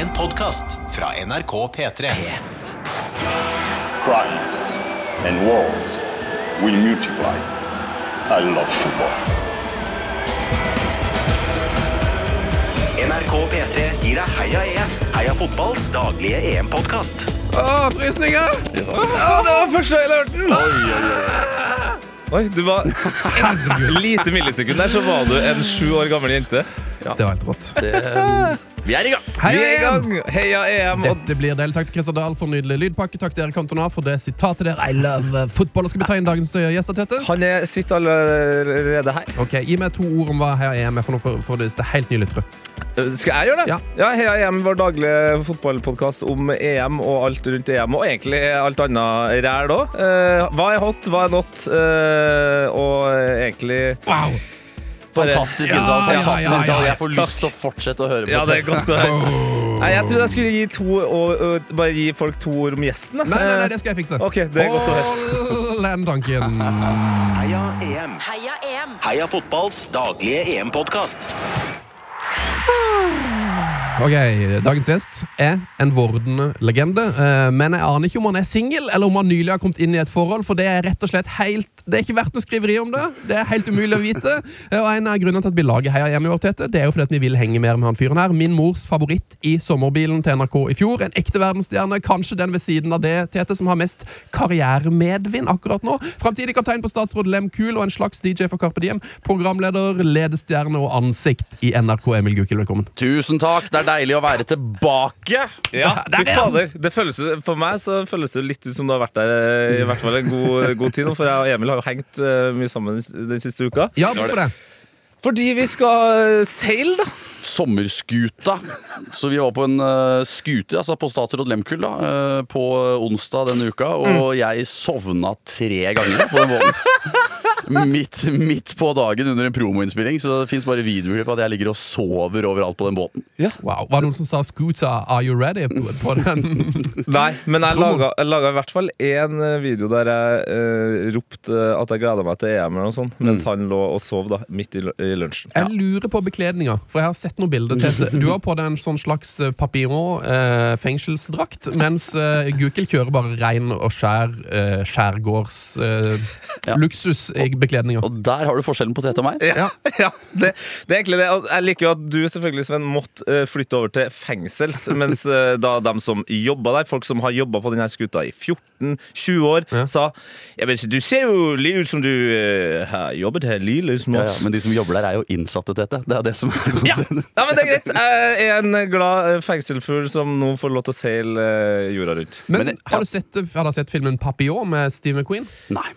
En podkast fra NRK P3. crimes and wars will multiply. I love football. NRK P3 gir deg Heia EM. Heia fotballs daglige EM-podkast. Åh, frysninger! Ja, det var første jeg hørte den! Oi, du var et lite millisekund der, så var du en sju år gammel jente. det var helt rått. Vi er i gang! Heia Vi er i EM! gang. Heia EM! Dette blir deilig. Takk til Christer Dahl for nydelig lydpakke. Takk til Erik Cantona for det sitatet der. I love football. Skal vi ta inn dagens eh, gjester, Tete? han er, sitter allerede her. Ok, Gi meg to ord om hva Heia EM er for noe for, for disse helt nye lyttere. Skal jeg gjøre det? Ja. ja Heia EM, vår daglige fotballpodkast om EM og alt rundt EM, og egentlig alt annet ræl òg. hva er hot, hva er not, uh, og egentlig Wow! Fantastisk innsats. ja, ja, fantastisk ja, ja. innsats. Jeg får lyst til å fortsette å høre på Ja, det er godt å høre. Nei, jeg trodde jeg skulle gi to og, og bare gi folk to ord om gjesten. da. Nei, nei, nei, det skal jeg fikse. Ok, det er godt å høre. Hold den tanken. Heia EM. Heia EM! Heia fotballs daglige EM-podkast. Ok, Dagens gjest er en vordende legende, eh, men jeg aner ikke om han er singel eller om han nylig har kommet inn i et forhold, for det er rett og slett helt Det er ikke verdt noe skriveri om det. Det er helt umulig å vite. Eh, Og En av grunnene til at vi lager Heia hjemme i år, Tete, det er jo fordi at vi vil henge mer med han fyren her. Min mors favoritt i sommerbilen til NRK i fjor. En ekte verdensstjerne. Kanskje den ved siden av det, Tete, som har mest karrieremedvind akkurat nå. Framtidig kaptein på Statsråd Lem Kuhl og en slags DJ for Carpe Diem. Programleder, ledestjerne og ansikt i NRK. Emil Gukild, velkommen. Tusen takk. Det er deilig å være tilbake. Ja, det, fader. Det føles, for meg så føles det litt ut som du har vært der eh, i hvert fall en god, god tid nå, for jeg og Emil har jo hengt eh, mye sammen den siste uka. Ja, hvorfor det? Fordi vi skal eh, seile, da. Sommerskuta. Så vi var på en uh, skute, altså på Statsråd Lemkull, da, eh, på onsdag denne uka, og jeg sovna tre ganger på den båten. Midt, midt på dagen under en promoinnspilling, så det fins bare videoklipp på at jeg ligger og sover overalt på den båten. Wow. Var det noen som sa 'Scooter, are you ready?' på, den? Nei, men jeg laga, jeg laga i hvert fall én video der jeg eh, ropte at jeg gleda meg til EM, eller noe sånt, mens han lå og sov da, midt i, i lunsjen. Jeg lurer på bekledninga, for jeg har sett noen bilder. Til Du har på deg en sånn slags eh, papillon eh, fengselsdrakt, mens eh, Gukild kjører bare rein og skjær eh, skjærgårds eh, Ja. luksus i bekledninga. Og der har du forskjellen på Tete og meg. Ja, ja det, det er egentlig det. Jeg liker jo at du selvfølgelig, Sven, måtte eh, flytte over til fengsels, mens eh, da dem som jobba der, folk som har jobba på denne skuta i 14-20 år, Ja. sa Jeg vet ikke, du ser jo litt ut som du eh, har jobbet her lille som Ja, ja, men de som jobber der, er jo innsatte, Tete. Det er det som er Ja. ja, men det er greit. Jeg er en glad eh, fengselfugl som nå får lov til å seile eh, jorda rundt. Men Men, har du sett, har du sett filmen 'Papillon' med Steve McQueen? Nei.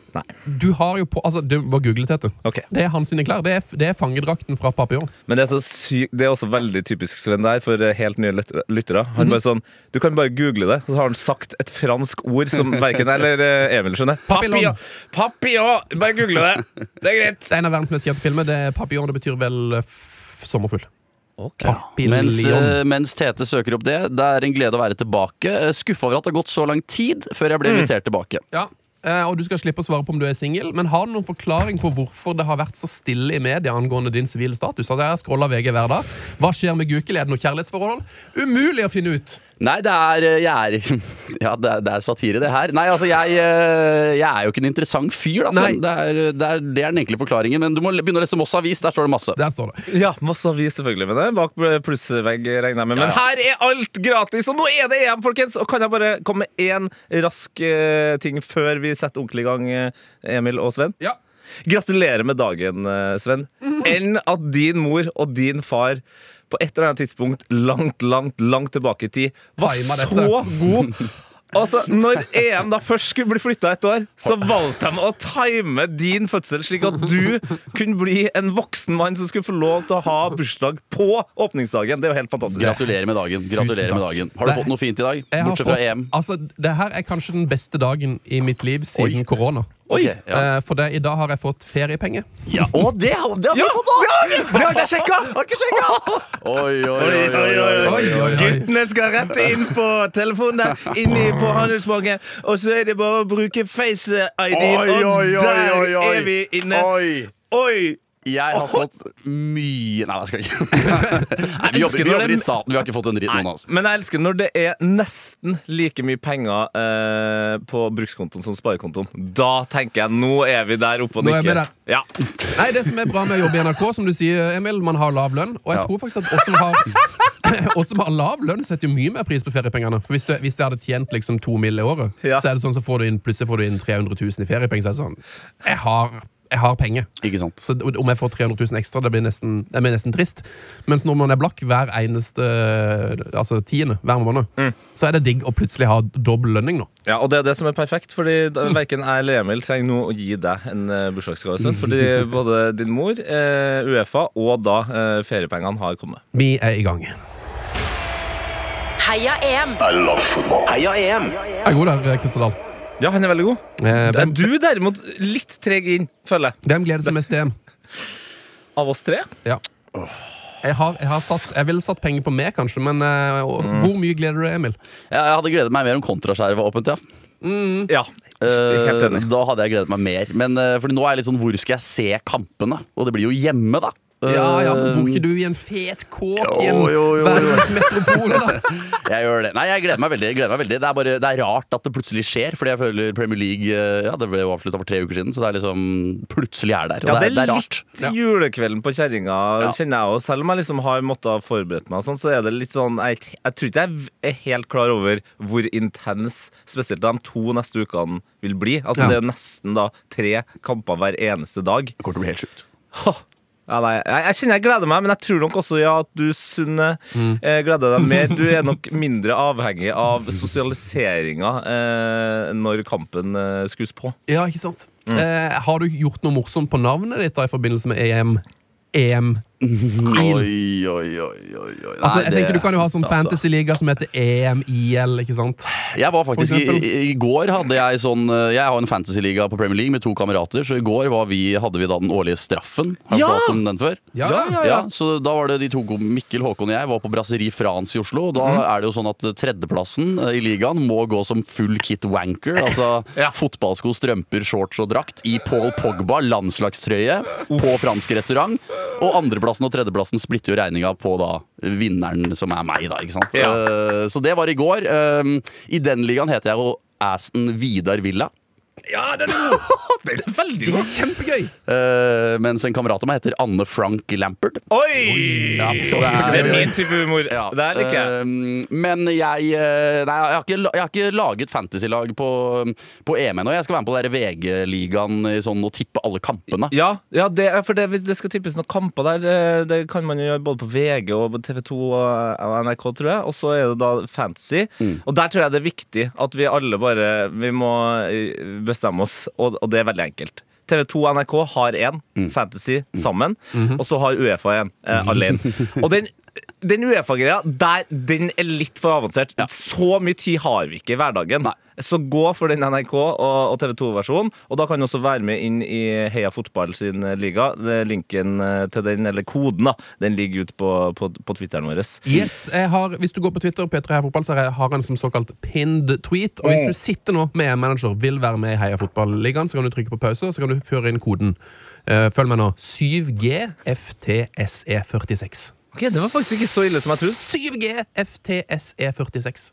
Du har jo på, altså Du må google Tete. Okay. Det er hans sine klær. Det er, det er fangedrakten fra Papillon. Men det er, så sy det er også veldig typisk Sven der for eh, helt nye lyttere. Han bare sånn, Du kan bare google det, så har han sagt et fransk ord som verken jeg eller eh, Emil skjønner. Papillon. Papillon! Bare google det. Det er greit. Det er en av verdens mest kjente filmer. Det er Papillon. Det betyr vel eh, f sommerfugl. Okay. Mens, mens Tete søker opp det, det er en glede å være tilbake. Skuffa over at det har gått så lang tid før jeg ble invitert tilbake. Ja, og Du skal slippe å svare på om du er singel, men har du noen forklaring på hvorfor det har vært så stille i media angående din sivile status? Altså, Jeg har scrolla VG hver dag. Hva skjer med Gukild? Er det noe kjærlighetsforhold? Umulig å finne ut! Nei, det er eh, Jeg er Ja, det er, det er satire, det her. Nei, altså, jeg, eh, jeg er jo ikke en interessant fyr, altså. Det er, det, er, det er den enkle forklaringen. Men du må begynne å lese Moss Avis. Der står det masse. Der står det. Ja, masse avis selvfølgelig med det. Bak plussvegg, regner jeg med. Men Ja, ja. her er alt gratis, og nå er det EM, folkens! Og kan jeg bare komme med én rask eh, ting før vi setter ordentlig i gang, Emil og Sven? Ja. Gratulerer med dagen, Sven. Enn at din mor og din far på et eller annet tidspunkt langt, langt, langt tilbake i tid var så god. Altså, Når EM da først skulle bli flytta et år, så valgte de å time din fødsel slik at du kunne bli en voksen mann som skulle få lov til å ha bursdag på åpningsdagen. Det er jo helt fantastisk. Gratulerer med dagen. Gratulerer med dagen. Har du Det- fått noe fint i dag? Bortsett fra EM. altså, det her er kanskje den beste dagen i mitt liv siden korona. Oi, okay, ja. Eh, For det, i dag har jeg fått feriepenger. ja. Å, det, har- det har vi Ja, fått, da! det har jeg sjekka! Ikke sjekka! Oi, oi, oi. Oi. Guttene skal rette inn på telefonen der, inni på Handelsbanken, og så er det bare å bruke face-ID, Oi, oi, oi, og der oi, oi. er vi inne. Oi. Jeg har fått mye Nei, det skal jeg ikke. Nei, vi jobber, vi jobber i staten. Vi har ikke fått en dritt, noen av oss. Men jeg elsker når det er nesten like mye penger eh, på brukskontoen som sparekontoen. Da tenker jeg nå er vi der oppe og Nå er vi nikker. der. Ja. Nei, Det som er bra med å jobbe i NRK, som du sier, Emil, man har lav lønn. Og jeg Ja. tror faktisk at oss som har, oss som har lav lønn, setter jo mye mer pris på feriepengene. For Hvis, du, hvis jeg hadde tjent liksom to mill. i året, Ja. så er det sånn så får du inn, plutselig får du inn 300 000 i feriepenger. Så er det sånn, jeg har, jeg har penger. Ikke sant? Så om jeg får 300 000 ekstra, det blir nesten, det blir nesten trist. Mens når man er blakk hver eneste altså tiende hver måned, så er det digg å plutselig ha dobbel lønning nå. ja, Og det er det som er perfekt, fordi verken jeg eller Emil trenger nå å gi deg en uh, bursdagsgave. Fordi både din mor, eh, Uefa og da eh, feriepengene har kommet. Vi er i gang. Heia EM! I love football. Heia EM! Jeg er god der, Christer Dahl. Ja, han er veldig god. Eh, hvem, Du derimot litt treg inn, føler jeg. hvem gleder seg mest til EM? Av oss tre. Ja. Jeg, har, jeg, har satt, jeg ville satt penger på meg, kanskje, men eh, og- hvor mye gleder du deg, Emil? Jeg, jeg hadde gledet meg mer om kontraskjæret var åpent, ja. Ja, Eh, helt enig. Da hadde jeg gledet meg mer. Men eh, fordi nå er jeg litt sånn Hvor skal jeg se kampene? Og det blir jo hjemme, da. Ja, ja, men Bor ikke du i en fet kåk i en verdensmetropol? Jeg gjør det. Nei, jeg gleder meg veldig. Jeg gleder meg veldig. Det, er bare, det er rart at det plutselig skjer, fordi jeg føler Premier League eh, Ja, det ble jo avslutta for tre uker siden, så det er liksom Plutselig er der. Og Ja, det, er, det er rart. litt julekvelden på kjerringa, Ja. kjenner jeg òg. Selv om jeg liksom har måttet forberedt meg, sånn, så er det litt sånn Jeg, jeg tror ikke jeg er helt klar over hvor intens spesielt de to neste ukene vil bli. Altså Ja. Det er nesten da tre kamper hver eneste dag. Det kommer til å bli helt sjukt. Ja, nei, jeg, jeg kjenner jeg gleder meg, men jeg tror nok også ja, at du, Sunne, Mm. eh, gleder deg mer. Du er nok mindre avhengig av sosialiseringa eh, når kampen eh, skrus på. Ja, ikke sant? Eh, har du gjort noe morsomt på navnet ditt da i forbindelse med EM? EM Oi, oi, oi, oi, oi. Altså, jeg det- tenker Du kan jo ha sånn altså. fantasyliga som heter EM-IL. ikke sant? Jeg var faktisk i, i, I går hadde jeg sånn eh, Jeg har en fantasyliga på Premier League med to kamerater, så i går var vi, hadde vi da den årlige straffen. Har du Ja! om den før? Ja, Ja, ja, Ja, så da var det de to Mikkel, Håkon og jeg var på Brasserie France i Oslo. Da mm. er det jo sånn at tredjeplassen eh, i ligaen må gå som full kit wanker. Altså Ja. fotballsko, strømper, shorts og drakt i Paul Pogba landslagstrøye på fransk restaurant. Og andreplassen og tredjeplassen splitter jo regninga på da vinneren, som er meg, da. ikke sant? Ja. Uh, så det var i går. Uh, I den ligaen heter jeg jo Aston Vidar Villa. Ja, den er god! Den er veldig Det god. er kjempegøy! eh, mens en kamerat av meg heter Anne Frank Lampard. Oi! Ja, så det er- det er min type humor. Ja, Det liker jeg. ehm, men jeg eh, Nei, jeg har ikke, jeg har ikke laget fantasylag på, på EM ennå. Jeg skal være med på den der VG-ligaen i sånn, og tippe alle kampene. Ja, ja det, er- for det, det skal tippes noen kamper der. eh, Det kan man jo gjøre både på VG og på TV2 og og NRK, tror jeg. Og så er det da Fantasy. Mm. Og der tror jeg det er viktig at vi alle bare Vi må eh, bestemme oss, og, og det er veldig enkelt. TV2 og NRK har én. Fantasy, sammen. Og så har Uefa en eh, alene. Og den, den Uefa-greia, der- den er litt for avansert. Så mye tid har vi ikke i hverdagen. Nei. Så gå for den NRK og, TV 2-versjonen. Og da kan du også være med inn i Heia Fotball sin eh, liga. Linken eh, til den, eller koden, da, den ligger ute på, på, på Twitteren vår. Yes, har, Hvis du går på Twitter, P3 Heia Fotball, så har en som såkalt pinned tweet. Og hvis du sitter nå med en manager vil være med i Heia Fotball-ligaen, så kan du trykke på pause, og så kan du føre inn koden. Eh, følg med nå. 7GFTSE46. Ok, Det var faktisk ikke så ille som jeg trodde. 7G FTSE46.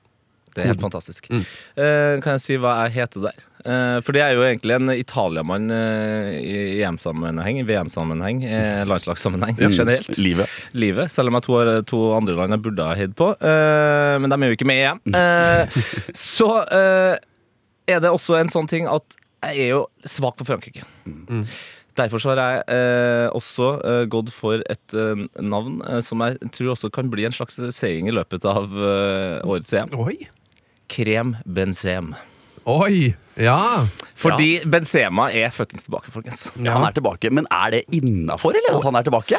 Det er helt fantastisk. Eh, kan jeg si hva jeg heter der? Uh, for det er jo egentlig en Italiamann uh, i EM-sammenheng, VM-sammenheng, uh, landslagssammenheng generelt. Livet. livet, selv om jeg to har to andre land jeg burde ha heid på. eh, men de er jo ikke med i EM. Eh, så eh, er det også en sånn ting at jeg er jo svak på Frankrike. Derfor så har jeg eh, også eh, gått for et eh, navn eh, som jeg tror også kan bli en slags seing i løpet av eh, årets EM. Oi! Krem Benzem. Oi! Ja! Fordi Benzema er fuckings tilbake, folkens. Ja, han er tilbake. Men er det innafor, eller? At han er tilbake?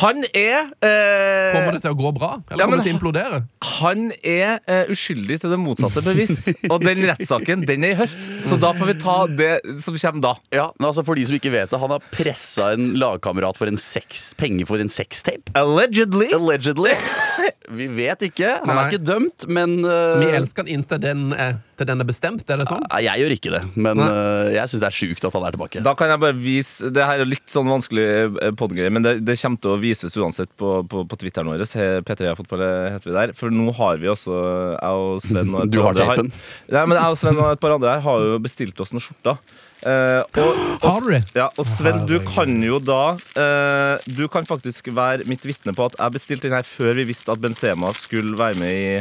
Han er eh, Kommer det til å gå bra? Eller ja, men- kommer det til å implodere? Han er eh, uskyldig til det motsatte bevisst. Og den rettssaken den er i høst, så da får vi ta det som kommer da. Ja, men altså For de som ikke vet det, han har pressa en lagkamerat for en sex, penger for en sextape. Allegedly. Allegedly. Vi vet ikke. Han Nei. er ikke dømt, men uh, Så vi elsker han inntil den er, til den er bestemt, er det sånn? Nei, Jeg gjør ikke det, men Nei. eh, jeg syns det er sjukt at han er tilbake. Da kan jeg bare vise Det her er litt sånn vanskelig podgreie, men det, det kommer til å vises uansett på, på, på Twitteren vår. He- P3 Fotball heter vi der. For nå har vi også, jeg og Sven og et Du par har andre tapen. Nei, men jeg og Sven og et par andre her har jo bestilt oss noen skjorter. Eh, og, Har du det? Ja, og Sven, du kan jo da uh, Du kan faktisk være mitt vitne på at jeg bestilte den her før vi visste at Benzema skulle være med i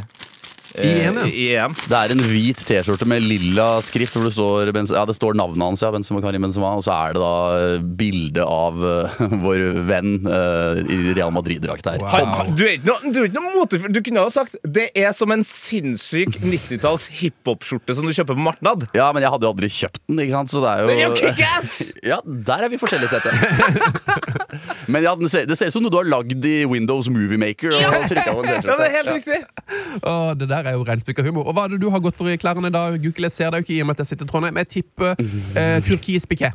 I EM, ja. i EM. Det er en hvit T-skjorte med lilla skrift hvor det står, ja, det står navnet hans, ja, Benzema Karim Benzema, og så er det da eh, bilde av uh, vår venn uh, i Real Madrid-drakt her. Wow. Du er ikke noe, du er ikke noe. Du kunne ha sagt det er som en sinnssyk 90-talls hiphop-skjorte som du kjøper på marknad. Ja, men jeg hadde jo aldri kjøpt den, ikke sant, så det er Det er jo jo kickass! Ja, der er vi forskjellige, Tete. Men ja, det ser ut som noe du har lagd i Windows Movie Maker. Og Ja, det er helt riktig. Åh, det der er jo reinspikka humor. Og hva er det du har gått for i klærne da? Gukkele ser deg jo ikke i og med at jeg sitter i Trondheim. Jeg tipper eh, turkis piké.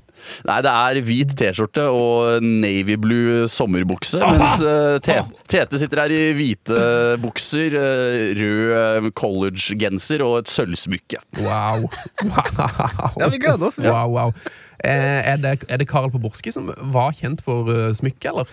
Nei, det er hvit T-skjorte og navy blue sommerbukse. Mens eh, Tete sitter her i hvite bukser, eh, rød eh, collegegenser og et sølvsmykke. Wow. wow. Ja, vi gleder oss. Wow, wow. Eh, er, det, er det Karel Poborski som var kjent for uh, smykke, eller?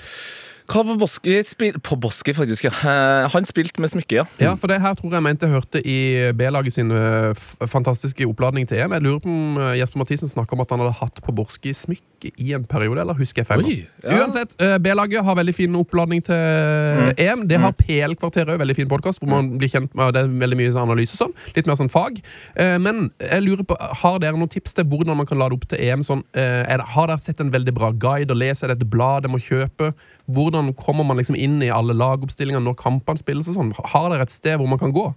Karl Poboski spil Poboski, faktisk, ja. Eh, Han spilte med smykke, ja. Ja, for det her tror jeg mente jeg hørte i B-laget sin eh, fantastiske oppladning til EM. Jeg lurer på om eh, Jesper Mathisen snakka om at han hadde hatt Poborski smykke i en periode, eller husker jeg feil? ja. Uansett, B-laget har veldig fin oppladning til EM. Det har PL-kvarteret òg, veldig fin podkast, hvor man blir kjent med det er veldig mye analyse sånn. Litt mer sånn fag. Men jeg lurer på, har dere noen tips til hvordan man kan lade opp til EM? Sånn, det, har dere sett en veldig bra guide å lese? Er det et blad jeg må kjøpe? Hvordan kommer man liksom inn i alle lagoppstillinger når kampene spilles? og sånn? Har dere et sted hvor man kan gå?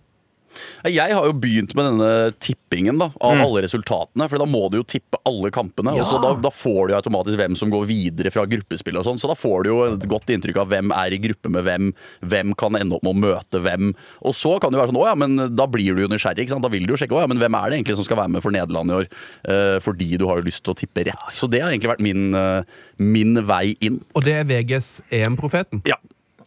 Jeg har jo begynt med denne tippingen da, av alle resultatene. For da må du jo tippe alle kampene. Og så da, da får du jo automatisk hvem som går videre fra gruppespill. og sånn Så da får du jo et godt inntrykk av hvem er i gruppe med hvem. Hvem kan ende opp med å møte hvem. Og så kan det jo være sånn, å ja, men da blir du jo nysgjerrig. ikke sant? Da vil du jo sjekke å ja, men hvem er det egentlig som skal være med for Nederland i år. Eh, fordi du har jo lyst til å tippe rett. Så det har egentlig vært min, eh, min vei inn. Og det er VGs EM-profeten. Ja.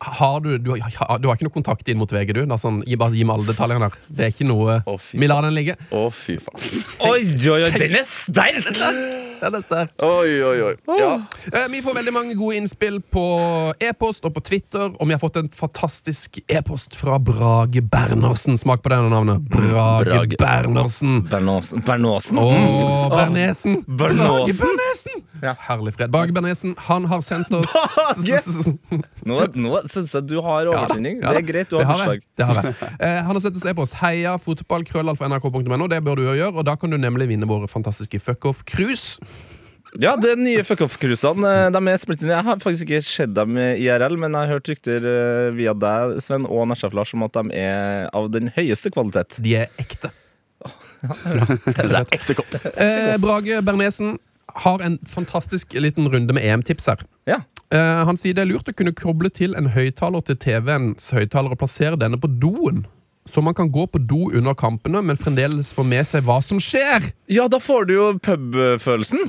Har du, du, har, du har ikke noe kontakt inn mot VG, du? Da, sånn, gi, bare gi meg alle detaljene her. Det er ikke noe Å, fy Vi lar den ligge. Å, fy faen. Oi, oi, oi, den er sterk! Den er sterk. Oi, oi, oi. Ja. Eh, Vi får veldig mange gode innspill på e-post og på Twitter, og vi har fått en fantastisk e-post fra Brage Bernersen. Smak på det navnet. Brage, Brage. Bernersen. Bernåsen. Bernåsen. Å, Bernesen! Bernåsen. Brage Bernesen! Ja. Herlig fred. Brage Bernesen, han har sendt oss Brage! Nå, nå syns jeg du har Ja overtenning. ja ja, det er greit, du har bursdag. Det har jeg. Eh, han har sett oss e-post. Heia fotballkrøllalfa.nrk.no. Det bør du jo gjøre, og da kan du nemlig vinne våre fantastiske fuckoff-cruise. Ja, det er nye fuckoff-cruisene. eh, De er splitterne. Jeg har faktisk ikke sett dem i IRL, men jeg har hørt rykter eh, via deg, Sven, og Nesjef Lars om at de er av den høyeste kvalitet. De er ekte. Det er ekte kopp. Eh, Brage Bernesen har en fantastisk liten runde med EM-tips her. Ja. Eh, han sier det er lurt å kunne koble til en høyttaler til TV-ens høyttaler og plassere denne på doen. Så man kan gå på do under kampene, men fremdeles få med seg hva som skjer. ja, da får du jo pub-følelsen.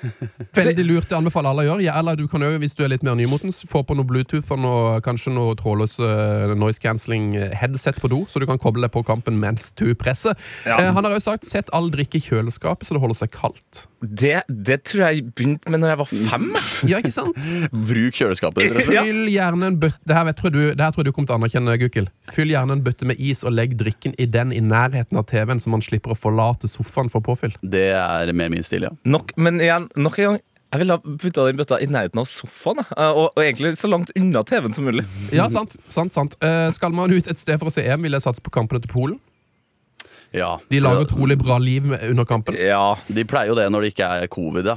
Veldig lurt, det anbefaler alle å gjøre. Ja, eller du kan jo, hvis du er litt mer nymotens, få på noe Bluetooth og noe, kanskje noe trådløs uh, noise cancelling headset på do, så du kan koble deg på kampen mens du presser. Ja. Uh, han har også sagt sett all drikke i kjøleskapet, så det holder seg kaldt. Det, det tror jeg begynte med når jeg var fem. Ja, ikke sant? Bruk kjøleskapet. Fyll gjerne en bøtte Det her, tror jeg du, det her tror jeg du kommer til å anerkjenne, Gukkel. Fyll gjerne en bøtte med is og legg drikken i den i nærheten av TV-en, så man slipper å forlate sofaen for påfyll. Det er mer min stil, ja. Nok, men igjen, nok en gang. Jeg ville ha putta den bøtta i nærheten av sofaen. Eh, Og, og egentlig så langt unna TV-en som mulig. Ja, sant. sant, sant. Eh, skal man ut et sted for å se EM, vil jeg satse på kampene til Polen. Ja. De lager utrolig bra liv under kampen. Ja, De pleier jo det når det ikke er covid, ja.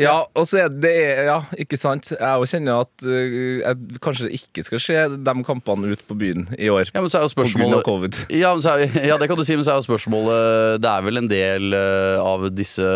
ja og så er det Ja, ikke sant. Jeg òg kjenner at eh, jeg kanskje ikke skal se de kampene ut på byen i år. Ja, men så er jo spørsmålet covid. ja, men så er, ja, det kan du si, men så er jo spørsmålet Det er vel en del eh, av disse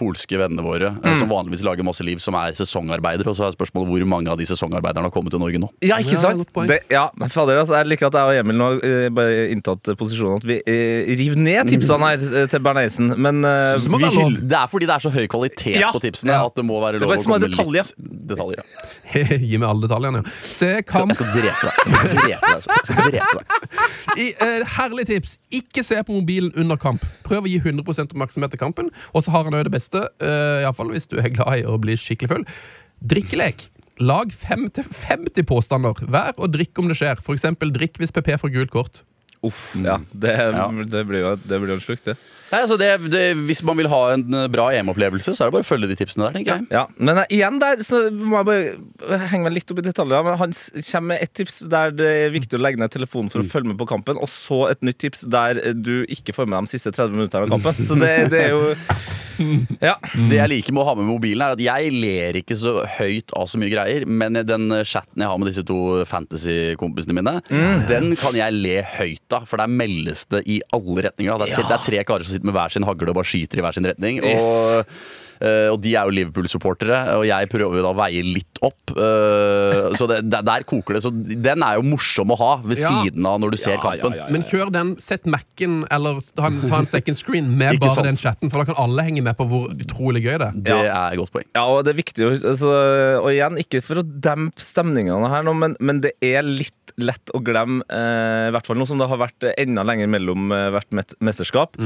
polske vennene våre eh, Mm. som vanligvis lager masse liv, som er sesongarbeidere. Og så er spørsmålet hvor mange av de sesongarbeiderne har kommet til Norge nå. Ja, ikke sant? Det, ja, fader, altså, jeg liker at jeg og Emil nå har bare inntatt posisjonen at vi eh, river skrive ned tipsene her eh, til Berneisen, men uh, Vi det hyll- det er fordi det er så høy kvalitet Ja. på tipsene at det må være lov å komme med detaljer. litt detaljer. ja. Gi meg alle detaljene. Se kamp. Jeg skal drepe deg. Jeg skal drepe deg. Jeg skal drepe deg. I, uh, herlig tips. Ikke se på mobilen under kamp. Prøv å gi 100% oppmerksomhet til kampen. Og så har han òg det beste, uh, iallfall hvis du er glad i å bli skikkelig full. Drikkelek. Lag 5-50 påstander hver, og drikk om det skjer. For eksempel drikk hvis PP får gult kort. Uff, ja. Det, det blir jo det blir en sluk, det. Nei, altså det, det, hvis man vil ha en eh, bra EM-opplevelse, så er det bare å følge de tipsene der. tenker jeg Ja, men eh, igjen der så må jeg bare henge meg litt opp i detaljer. Men Han kommer med et tips der det er viktig å legge ned telefonen for å følge med på kampen, og så et nytt tips der eh, du ikke får med de siste 30 minuttene av kampen. Så det, det er jo Ja. Det jeg liker med å ha med mobilen, er at jeg ler ikke så høyt av så mye greier, men den chatten jeg har med disse to fantasy-kompisene mine, den kan jeg le høyt av, for der meldes det i alle retninger. Det er, tre, det er tre karer som sitter med hver sin hagle og bare skyter i hver sin retning. Og, eh, og de er jo Liverpool-supportere, og jeg prøver jo da å veie litt opp. eh, så det, der, der koker det. Så den er jo morsom å ha ved Ja. siden av når du ser Ja, ja, kampen. ja, Men kjør den, sett Mac-en eller ta en, ta en second screen med bare sant. den chatten, for da kan alle henge med på hvor utrolig gøy det er. Det er et godt poeng. Ja, og det er viktig å- altså, Og igjen, ikke for å dempe stemningene her nå, men, men det er litt lett å glemme, eh, i hvert fall nå som det har vært enda lenger mellom eh, hvert mesterskap. mesterskap.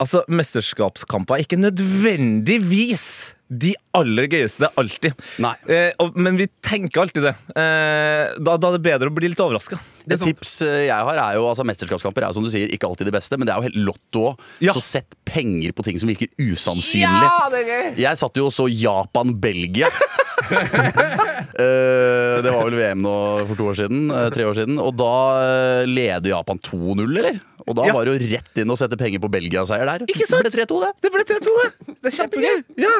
Altså, Mesterskapskamper er ikke nødvendigvis de aller gøyeste alltid. Nei. Eh, og, men vi tenker alltid det. Eh, da, da er det bedre å bli litt overraska. Det er tips eh, jeg har er jo, altså Mesterskapskamper er jo som du sier ikke alltid det beste, men det er jo helt lotto òg. Ja. Så sett penger på ting som virker usannsynlig. Ja, det er gøy! Jeg satt jo og så Japan-Belgia. uh, det var vel VM nå for to år siden, uh, tre år siden. Og da uh, leder Japan 2-0, eller? Og da Ja. var det jo rett inn å sette penger på Belgia-seier der. Ikke sant? Det ble 3-2, det. Det ble 3-2, det! Det er kjempegøy. Ja.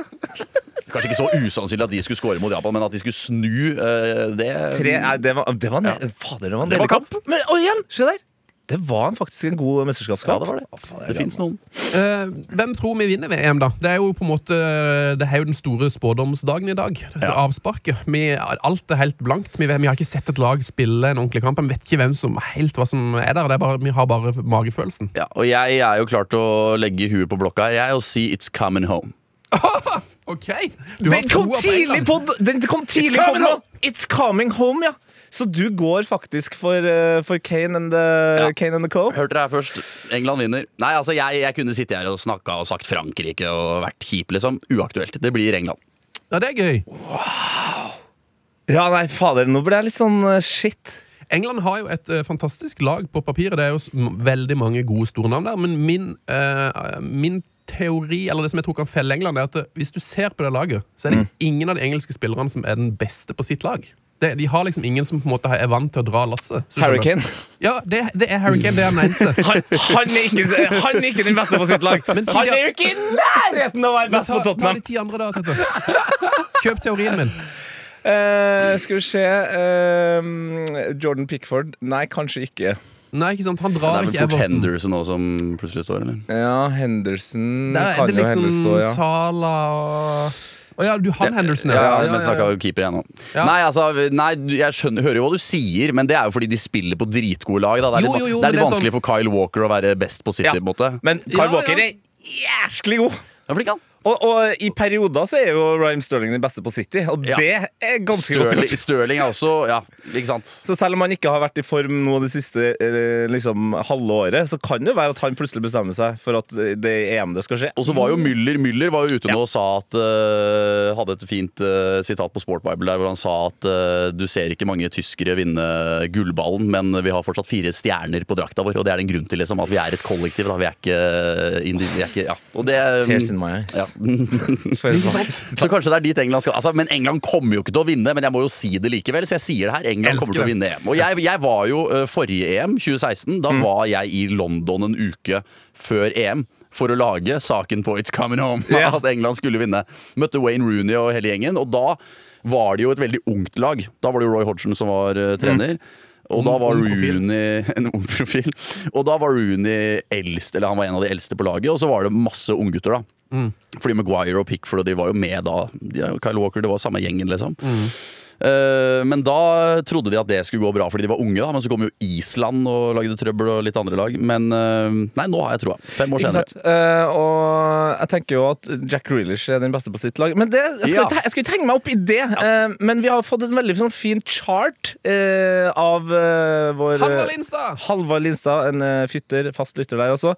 Kanskje ikke så usannsynlig at de skulle score mot Japan, men at de skulle snu, eh, det Tre, er, det var, det var, en- Fader, det var en Det kamp. Men, og igjen, se der! Det var en faktisk en god mesterskapskamp. Ja, det var det. Det fins noen. Uh, hvem tror vi vinner VM, da? Det er jo på en måte Det er jo den store spådomsdagen i dag. Ja. Avsparket. Vi, alt er helt blankt. Vi, vi har ikke sett et lag spille en ordentlig kamp. Vi vet ikke hvem som helt hva som er der. Det er bare, vi har bare magefølelsen. Ja, og jeg er jo klar til å legge huet på blokka her, jeg, og si 'it's coming home'. Ok! Du har Den kom troa på tidlig England. på Den kom tidlig på coming nå. home. It's coming home, ja. Så du går faktisk for, eh, for Kane, and the, Ja. Kane and the Co? Hørte dere her først. England vinner. Nei, altså, jeg, jeg kunne sitte her og snakka og sagt Frankrike og vært kjip, liksom. Uaktuelt. Det blir England. Ja, det er gøy. Ja, nei, fader, nå ble jeg litt sånn eh, shit. England har jo et eh, fantastisk lag på papiret. Det er jo s- m- veldig mange gode store navn der. Men min, eh, min teori, eller det som jeg tror kan felle England, er at eh, hvis du ser på det laget, så er det ingen av de engelske spillerne som er den beste på sitt lag. Det, de har liksom ingen som på en måte er vant til å dra lasset. Harry? Kane. Ja, det, det er Harry Kane. Det er den eneste. Han, han, er ikke, han er ikke den beste på sitt lag. Men Han de- er jo ikke i nærheten av å være Men best ta, på ta de ti andre, da, Tete. Kjøp teorien min. Uh, skal vi se uh, Jordan Pickford. Nei, kanskje ikke. Nei, ikke sant, Han Det er vel ikke fort Everton. Henderson også som plutselig står, eller? Ja, Henderson Det er kan det jo liksom stå, ja. Sala og Å ja, du han Henderson, Ja, ja. men snakka jo keeper igjen nå. Ja. Nei, altså, nei, du- jeg skjønner, hører jo hva du sier, men det er jo fordi de spiller på dritgode lag. Da. Det er Jo, litt, jo, jo, det er litt det er vanskelig sånn- for Kyle Walker å være best på City. Ja. på en måte. Men Kyle Ja, Walker ja. er jæsklig god. Ja, flink han. Og, og i perioder så er jo Ryan Sterling den beste på City, og Ja. det er ganske godt Stirling, gjort. Er også Ja, ikke sant. Så selv om han ikke har vært i form nå det siste eh, liksom, halve året, så kan det jo være at han plutselig bestemmer seg for at det EM det skal skje. Og så var jo Müller Müller var jo ute nå Ja. og sa at uh, Hadde et fint uh, sitat på Sport Bible der hvor han sa at uh, du ser ikke mange tyskere vinne gullballen, men vi har fortsatt fire stjerner på drakta vår, og det er den en grunn til, liksom. At vi er et kollektiv. Da. Vi er ikke, vi er ikke Ja. Og det Tears in my eyes. ja. Så kanskje det er dit England skal altså, Men England kommer jo ikke til å vinne, men jeg må jo si det likevel. Så jeg sier det her. England Elsker kommer til å vinne EM. Og jeg, jeg var jo øh, forrige EM, 2016, da var jeg i London en uke før EM. For å lage saken på It's Coming Home. Yeah. At England skulle vinne. Møtte Wayne Rooney og hele gjengen. Og da var det jo et veldig ungt lag. Da var det jo Roy Hodgson som var uh, trener. Og da var. Rooney en ung profil. Og da var Rooney eldst, eller han var en av de eldste på laget. Og så var det masse unggutter, da. Fordi Maguire og Pickford og de var jo med da. Kyle Walker, det var samme gjengen, liksom. Eh, men da trodde de at det skulle gå bra fordi de var unge, da. Men så kom jo Island og lagde trøbbel og litt andre lag. Men eh, nei, nå har jeg troa. Fem år senere. Eh, og jeg tenker jo at Jack Grealish er den beste på sitt lag. Men det, jeg, skal Ja. ikke, jeg skal ikke henge meg opp i det. eh, men vi har fått en veldig sånn, fin chart uh, av eh, vår Halvard Linstad! Halvard Linstad, en eh, fytter, fast lytter der også.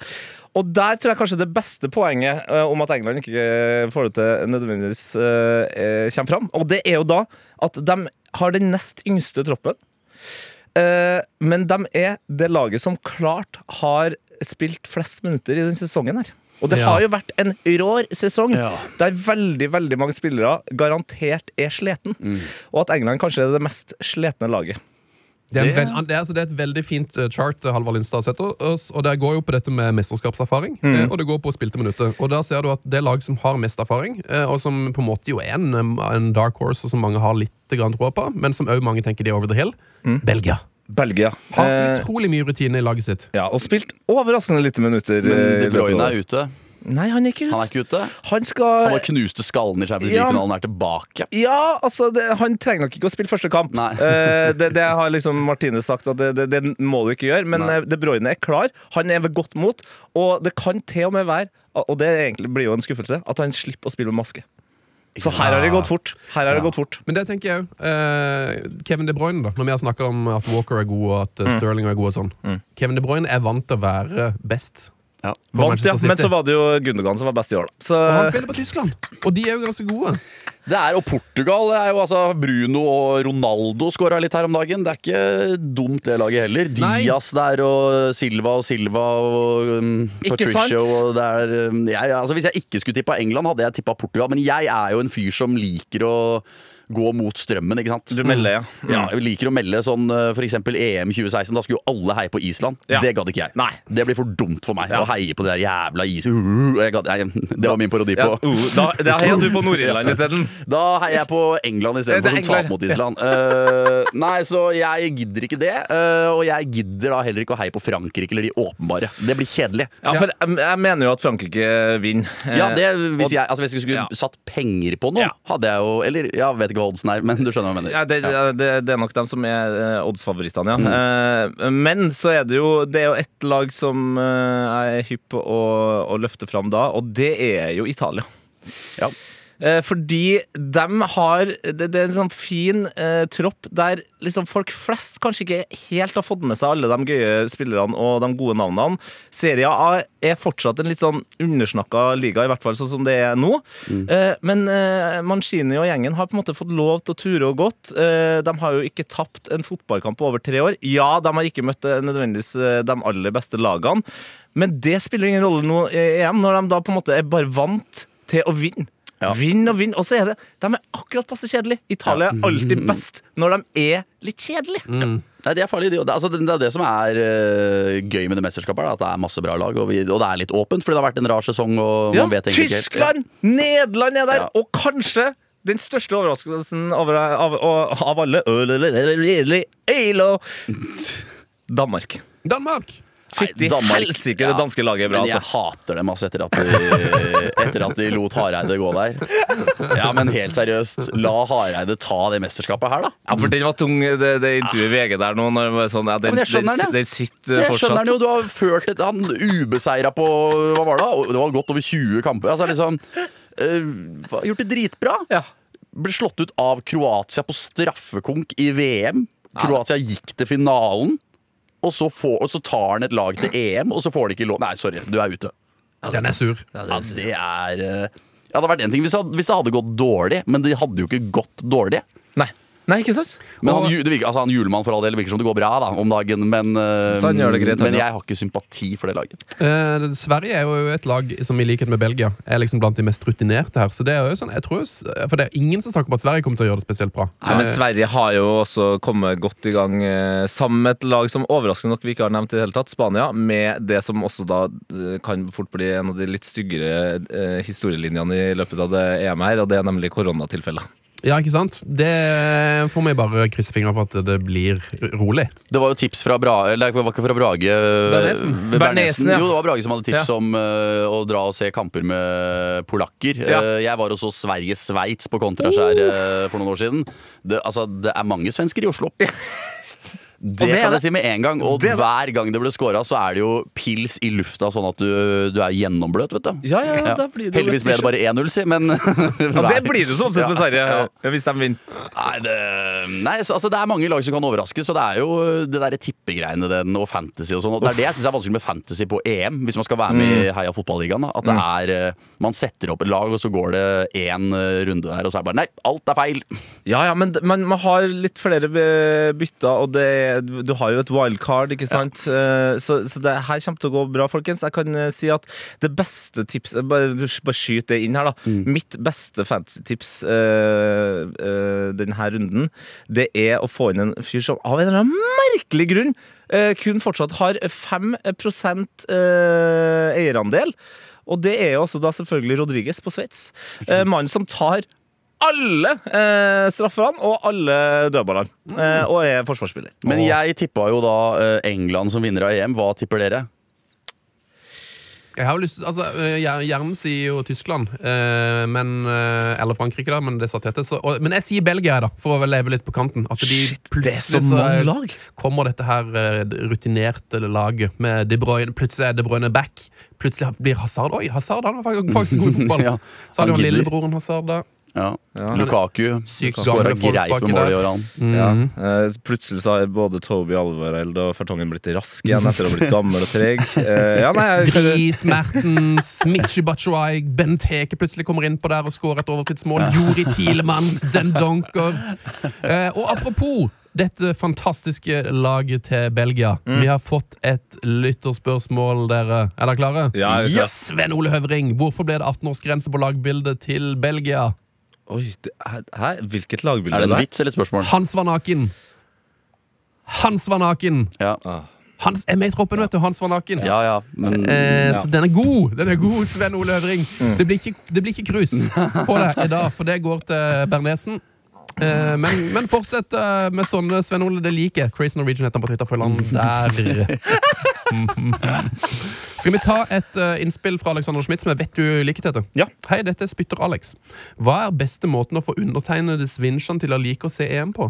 Og der tror jeg kanskje det beste poenget uh, om at England ikke eh, får det til nødvendigvis uh, kommer fram. Og det er jo da at de har den nest yngste troppen. Uh, men de er det laget som klart har spilt flest minutter i denne sesongen her. Og det Ja. har jo vært en rår sesong Ja. der veldig veldig mange spillere garantert er sliten. Og at England kanskje er det mest slitne laget. Det er, en Det- det, er, altså, det er et veldig fint eh, chart Halvar Halvard Lindstad har sett oss, og det går jo på dette med mesterskapserfaring, Mm. og det går på spilte minutter. Og der ser du at det lag som har mest erfaring, eh, og som på en måte jo er en, en dark horse, og som mange har litt grann tro på, men som òg mange tenker de er over the hill, Belgia. Belgia. Har Eh, utrolig mye rutine i laget sitt. ja, og spilt overraskende lite minutter. Men eh, De Bruyne er ute. Nei, han er ikke ute. Han er ikke ute. Han skal Han bare knuste skallen i Champions Ja. League-finalen og er tilbake. Ja, altså, det, han trenger nok ikke å spille første kamp. Nei. Eh, det, det har liksom Martine sagt at det, det, det må du ikke gjøre. Men Nei. eh, De Bruyne er klar. Han er ved godt mot. Og det kan til og med være, og det egentlig blir jo en skuffelse, at han slipper å spille med maske. Så her har det gått fort. Her har det gått fort. Men det tenker jeg òg. Kevin De Bruyne, da når vi har snakka om at Walker er god, og at eh, Sterling er god og sånn. Kevin De Bruyne er vant til å være best. Ja. Vant, ja, men så var det jo Gundogan som var best i år, da. Så, Og han spiller på Tyskland, og de er jo ganske gode. Det er, og Portugal er jo altså Bruno og Ronaldo skåra litt her om dagen. Det er ikke dumt, det laget heller. Nei. Diaz der og Silva og Silva og um, Patricio og det er um, jeg, altså Hvis jeg ikke skulle tippa England, hadde jeg tippa Portugal. Men jeg er jo en fyr som liker å gå mot strømmen, ikke sant? du melder, ja. Ja, jeg liker å melde sånn f.eks. EM 2016. Da skulle jo alle heie på Island. Ja. Det gadd ikke jeg. Nei. Det blir for dumt for meg Ja. å heie på det der jævla is. Uh, gadd- jeg, det var min parodi på uh, da, da heier du på Nord-Irland isteden. da heier jeg på England Det istedenfor som taper mot Island. Uh, nei, så jeg gidder ikke det. eh, og jeg gidder da heller ikke å heie på Frankrike eller de åpenbare. Det blir kjedelig. Ja, for jeg, jeg mener jo at Frankrike vinner. Eh, Ja, det, hvis, jeg, altså, hvis jeg skulle Ja. satt penger på noe, hadde jeg jo Eller ja, vet ikke hva oddsen her, men du skjønner hva jeg mener. Ja, det, det, det er nok dem som er eh, oddsfavorittene, ja. Mm. men så er det jo Det er jo ett lag som eh, jeg er hypp på å, å løfte fram da, og det er jo Italia. Ja. Eh, fordi de har Det, det er en sånn fin eh, tropp der liksom folk flest kanskje ikke helt har fått med seg alle de gøye spillerne og de gode navnene. Serie A er fortsatt en litt sånn undersnakka liga, i hvert fall sånn som det er nå. Eh, men eh, Mancini og gjengen har på en måte fått lov til å ture og gått. Eh, de har jo ikke tapt en fotballkamp på over tre år. Ja, de har ikke møtt eh, nødvendigvis de aller beste lagene, men det spiller ingen rolle nå i EM, når de da på en måte er bare vant til å vinne. Ja. Vinn og vinn. Og så er det De er akkurat passe kjedelige. Italia er alltid best når de er litt kjedelige. Nei, det er farlig. Det, det, altså, det er det som er uh, gøy med det mesterskapet. her, at det er masse bra lag, og, vi, og det er litt åpent, fordi det har vært en rar sesong. Og Ja, man vet egentlig ikke helt- Tyskland! Nederland er der! Ja. Og kanskje den største overraskelsen av, av, av, av alle Ølo. Danmark. Danmark! Fytti helsike, ja. det danske laget er bra, Men jeg altså. hater dem altså, etter, at de, etter at de lot Hareide gå der. Ja, Men helt seriøst, la Hareide ta det mesterskapet her, da. Ja, for den var tung, det, det intervjuet i VG der nå. Når det var sånn, ja, den, men jeg skjønner den, det. den sitter Jeg skjønner den jo, Du har ført et, han ubeseira på Hva var det? da? Det var godt over 20 kamper. Altså liksom eh, Gjort det dritbra. Ja. Ble slått ut av Kroatia på straffekonk i VM. Kroatia gikk til finalen. Og så, får, og så tar han et lag til EM, og så får de ikke lov Nei, sorry, du er ute. Den er sur. Ja, det er sur. Ja, det hadde vært en ting hvis det, hadde, hvis det hadde gått dårlig, men det hadde jo ikke gått dårlig. Nei. Nei, ikke sant? Men han, ju- det virker, altså, han julemann for all del virker som det går bra da, om dagen, men, eh, Så gjør det greit, men jeg har ikke sympati for det laget. Eh, Sverige er jo et lag som i likhet med Belgia er liksom blant de mest rutinerte her. Så det er jo sånn, jeg tror, For det er ingen som snakker om at Sverige kommer til å gjøre det spesielt bra. Nei, men Sverige har jo også kommet godt i gang eh, sammen med et lag som overraskende nok vi ikke har nevnt i det hele tatt, Spania, med det som også da eh, kan fort bli en av de litt styggere historielinjene i løpet av det EM her, og det er nemlig koronatilfeller. Ja, ikke sant? Det får vi bare krysse fingrene for at det blir rolig. Det var jo tips fra Brage Eller det var ikke fra Brage eh, Bernesen. Bernesen, ja. Jo, det var Brage som hadde tips Ja. om uh, å dra og se kamper med polakker. Ja. Uh, jeg var også Sverige-Sveits på Kontraskjær uh, for noen år siden. Det, altså, det er mange svensker i Oslo. Det, det er kan det. jeg si med en gang. Og Det er hver gang det ble scora, så er det jo pils i lufta, sånn at du, du er gjennombløt, vet du. Ja, ja, ja, da blir det Heldigvis ble det bare 1-0, si, men Ja, det blir det som oftest med Sverige, hvis de vinner. Nei, det, nei så, altså, det er mange lag som kan overraske, så det er jo det derre tippegreiene den, og fantasy og sånn. Det er det jeg syns er vanskelig med fantasy på EM, hvis man skal være med i Heia fotballigaen. At det er eh, Man setter opp et lag, og så går det én runde der, og så er det bare Nei, alt er feil! Ja, ja, men man, man har litt flere eh, bytter, og det, du har jo et wildcard, ikke sant? Ja. Så, så det her kommer til å gå bra, folkens. Jeg kan eh, si at det beste tipset Bare, bare skyt det inn her, da. Mitt beste fantasy-tips uh, denne runden, det er å få inn en fyr som av en eller annen merkelig grunn uh, kun fortsatt har 5 eh, eierandel. Og det er jo også da selvfølgelig Rodriguez på Sveits. Eh, Mannen som tar alle eh, straffene og alle dødballene. Eh, og er forsvarsspiller. Men jeg tippa jo da eh, England som vinner av EM. Hva tipper dere? Jeg har jo lyst til, altså, eh, Hjernen sier jo Tyskland, eh, men, eh, eller Frankrike, da, men det sa Tete. Så, og, men jeg sier Belgia, da, for å leve litt på kanten. At de Shit, det er plutselig så mange så lag. kommer dette her eh, rutinerte laget med De Bruyne. Plutselig er De Bruyne back. Plutselig blir Hazard Oi, Hazard han var faktisk- faktisk god i fotball. Ja, Så hadde han han gidder. lillebroren Hazard da. Ja. Lukaku Sykt skåra gamle folk greit med mål i der. år, han. Ja. Eh, plutselig så har både Toby Alvareld og Fertongen blitt rask igjen etter å ha blitt gammel og treg. Eh, ja, Dris, Mertens, Michi Batshuayi, Benteke plutselig kommer innpå der og skårer et overtidsmål. Juri Tilemans, Den Donker. Eh, og apropos dette fantastiske laget til Belgia. Vi har fått et lytterspørsmål, dere. Er dere klare? Ja, er. Sven Ole Høvring, hvorfor ble det 18-årsgrense på lagbildet til Belgia? Oi, det er, hæ? Hvilket lagbilde Er det en vits eller et spørsmål? Hans var naken. Hans var naken. Ja, Hans er med i troppen, vet du. Hans var naken. ja, ja men Eh, Så den er god, den er god, Sven Ole Øvring. Mm. Det blir ikke, det blir ikke krus på det i dag, for det går til Bernesen. Eh, men, men fortsett eh, med sånne, Sven Ole. Det liker. Crazy Norwegian heter han på Twitter. Følg han der. Skal vi ta et uh, innspill fra Alexander Schmidt, som jeg vet du liker, Tete? Ja. Hei, dette er Spytter Alex. Hva er beste måten å få undertegnedes Vinsjan til å like å se EM på?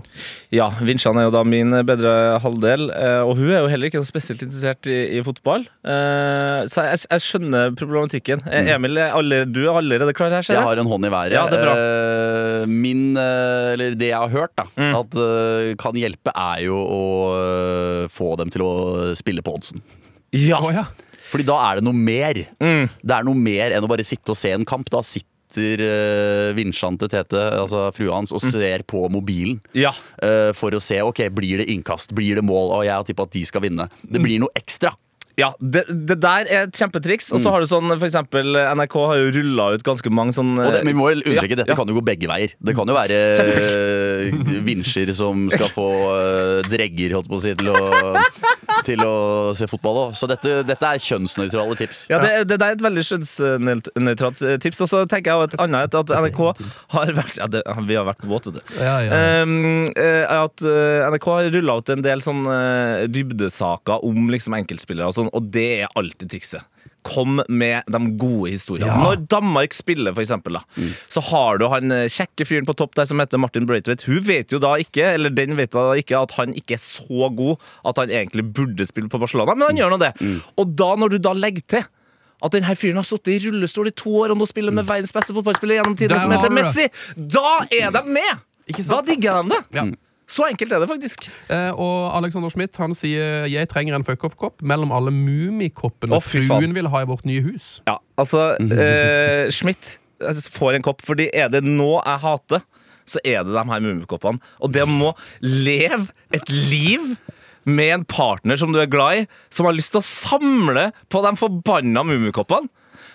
Ja, Vinsjan er jo da min bedre halvdel, eh, og hun er jo heller ikke noe spesielt interessert i, i fotball. Eh, Så jeg, jeg skjønner problematikken. Eh, Emil, er alle, du er allerede klar her, ser jeg jeg? har en hånd i været. Ja, det er bra. Min, eller det jeg har hørt, da, Mm. at kan hjelpe, er jo å få dem til å spille på oddsen. Ja. Å ja. Fordi da er det noe mer. Mm. Det er noe mer enn å bare sitte og se en kamp. Da sitter uh, vinsjan til Tete, altså frua hans, Mm. og ser på mobilen. ja. uh, for å se ok, blir det innkast, blir det mål, og jeg har tippa at de skal vinne. Det Mm. blir noe ekstra. Ja, det, det der er et kjempetriks. Og så har du sånn, for eksempel NRK har jo rulla ut ganske mange sånn det, men vi må vel understreke, Ja, Dette ja. kan jo gå begge veier. Det kan jo være uh, vinsjer som skal få eh, dregger holdt på å si, til, å, til å se fotball òg. Så dette, dette er kjønnsnøytrale tips. Ja, det, det er et veldig kjønnsnøytralt tips. Og så tenker jeg jo et annet et, at NRK har vært Ja, det, vi har vært på båt, vet du. Ja, ja. Um, at eh, NRK har rulla ut en del sånn dybdesaker om liksom enkeltspillere, og sånn, og det er alltid trikset. Kom med de gode historiene. Ja. Når Danmark spiller, for eksempel, da, så har du han eh, kjekke fyren på topp der som heter Martin Braithwaite. Hun vet jo da ikke, eller den vet da ikke, at han ikke er så god at han egentlig burde spille på Barcelona, men han gjør nå det. Og da, når du da legger til at denne fyren har sittet i rullestol i to år og nå spiller med verdens beste fotballspiller gjennom tidene, som heter. Messi, da er de med! Ikke Da digger de det. Ja. Så enkelt er det faktisk. Eh, og Alexander Schmidt han sier jeg trenger en fuck-off-kopp mellom alle Mummikoppene oh, fruen vil ha i vårt nye hus. Ja, altså eh, Schmidt får en kopp, fordi er det nå jeg hater, så er det de her mummikoppene. Og det må leve et liv med en partner som du er glad i, som har lyst til å samle på de forbanna mummikoppene.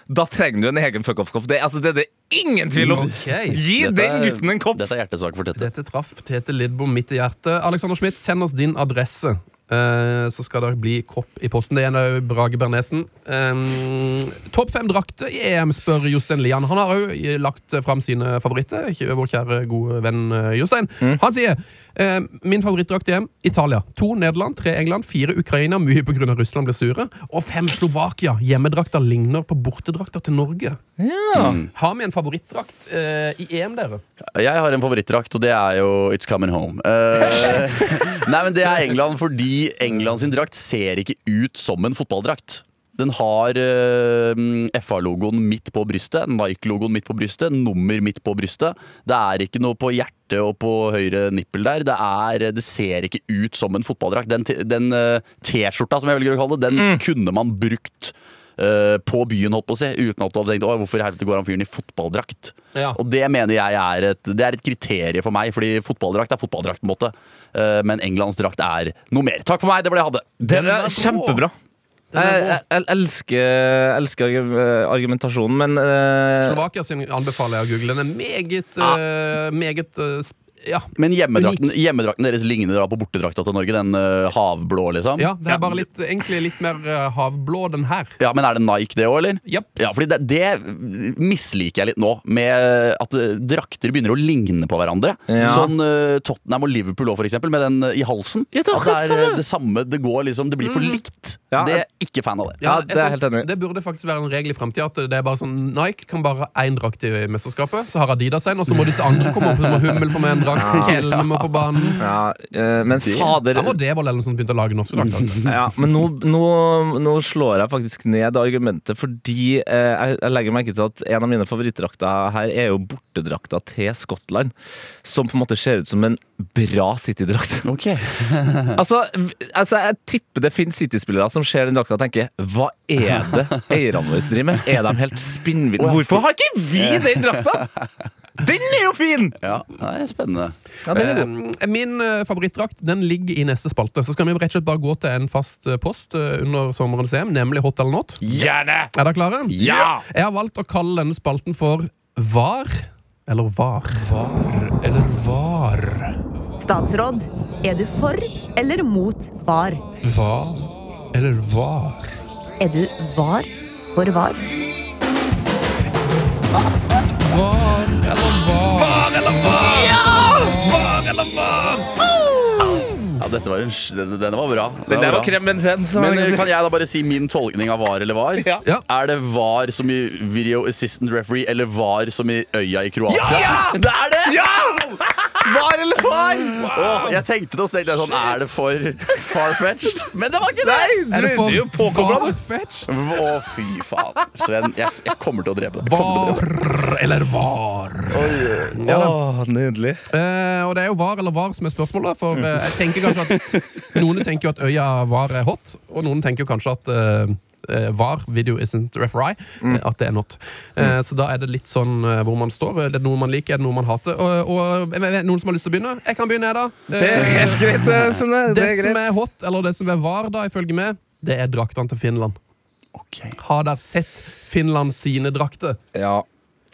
Da trenger du en egen fuck-off-kopp. Det, altså, det er det ingen tvil om. Okay. Gi Dette den gutten en kopp! Dette er hjertesak for Tete. Dette traff Tete Lidbom midt i hjertet. Alexander Schmidt, send oss din adresse. Eh, så skal det bli kopp i posten. Det er en av Brage Bernesen. Um, Topp fem drakter i EM, spør Jostein Lian. Han har òg lagt fram sine favoritter. Ikke vår kjære gode venn Jostein. Jostein. Han sier eh, min favorittdrakt i EM Italia. To Nederland, tre England, fire Ukraina, mye pga. Russland blir sure. Og fem Slovakia. Hjemmedrakta ligner på bortedrakta til Norge. Ja. Har vi en favorittdrakt uh, i EM, dere? Jeg har en favorittdrakt, og det er jo It's Coming Home. Uh, nei, men Det er England fordi England sin drakt ser ikke ut som en fotballdrakt. Den har uh, FA-logoen midt på brystet, Nike-logoen midt på brystet, nummer midt på brystet. Det er ikke noe på hjertet og på høyre nippel der. Det, er, det ser ikke ut som en fotballdrakt. Den, eh, T-skjorta, som jeg velger å kalle det, den kunne man brukt eh, på byen, holdt på å si, uten at du hadde tenkt «Å, hvorfor helvete går han fyren i fotballdrakt. Ja. Og det mener jeg er et, det er et kriterium for meg, fordi fotballdrakt er fotballdrakt, på en måte. Eh, men Englands drakt er noe mer. Takk for meg, det var det jeg hadde. Det Den er kjempebra. Jeg, jeg, jeg elsker, elsker argumentasjonen, men uh, Slovakia sin anbefaler jeg å google. Den er meget, uh, meget eh, sp- ja. Men hjemmedrakten, hjemmedrakten deres ligner da på bortedrakta til Norge, den uh, havblå, liksom? ja, det er bare litt, egentlig litt mer uh, havblå, den her. Ja, Men er det Nike, det òg, eller? Yep. Ja, fordi det, det misliker jeg litt nå, med at eh, drakter begynner å ligne på hverandre. Ja. Sånn uh, Tottenham og Liverpool òg, for eksempel, med den i halsen. Ja, det er at det er det samme. Det går liksom, det blir for likt. Ja. Det er ikke fan av det. Ja, det er helt enig. Det burde faktisk være en regel i fremtiden At det er bare sånn Nike kan bare ha én drakt i mesterskapet, så har Adidas en, og så må disse andre komme opp. Så må Hummel få med en drakt, Kjellene må på banen. ja, eh, Men fader Da må Devold eller noe sånt begynne å lage norske drakter. ja, Men nå, nå, nå slår jeg faktisk ned argumentet, fordi eh, jeg, jeg legger merke til at en av mine favorittdrakter her er jo bortedrakta til Skottland. Som på en måte ser ut som en bra City-drakt. Okay. Altså, altså, jeg tipper det finnes City-spillere som ser den drakta og tenker Hva er det eierne våre driver med? Er de helt spinnville? Hvorfor har ikke vi den drakta? Den er jo fin! Ja, det er spennende. Ja, det er. Min eh, favorittdrakt den ligger i neste spalte. Så skal vi rett og slett bare gå til en fast eh, post eh, under sommerens EM, nemlig Hot eller not. Gjerne! Er dere klare? Ja! Jeg har valgt å kalle denne spalten for Var eller var. Var eller var. Statsråd, er du for eller mot var? Var eller var. Er du var for var? Var eller var. Var eller var. Ja, dette var en, denne var bra. Den der bra. var krem bensin. Men eh, kan jeg da bare si min tolkning av var eller var? Ja. Ja. Er det var som i video assistant referee, eller var som i øya i Kroatia? Ja! Det er det! Ja! Var eller far? Åh, jeg tenkte det, og så sånn Er det for far-fetched? Men det var ikke det! Nei, Er det er for farfetched? Å, fy faen. Sven, jeg, jeg kommer til å drepe deg. Jeg kommer til å drepe deg. Var eller var. Ja, oh, Åh, nydelig. Uh, og det er jo var eller var som er spørsmålet. For uh, jeg tenker kanskje at Noen tenker jo at øya var er hot, og noen tenker jo kanskje at eh, eh, var, video isn't referee, mm. at det er not. Eh, Så da er det litt sånn uh, hvor man står. Er det noe man liker, er det noe man hater? Og, og eh, Noen som har lyst til å begynne? Jeg kan begynne, jeg, da. Det er Eh, helt greit, eh, Sunne. Det det er som greit. er hot, eller det som er var, da, ifølge meg, det er draktene til Finland. Ok. Har dere sett Finland sine drakter? Ja,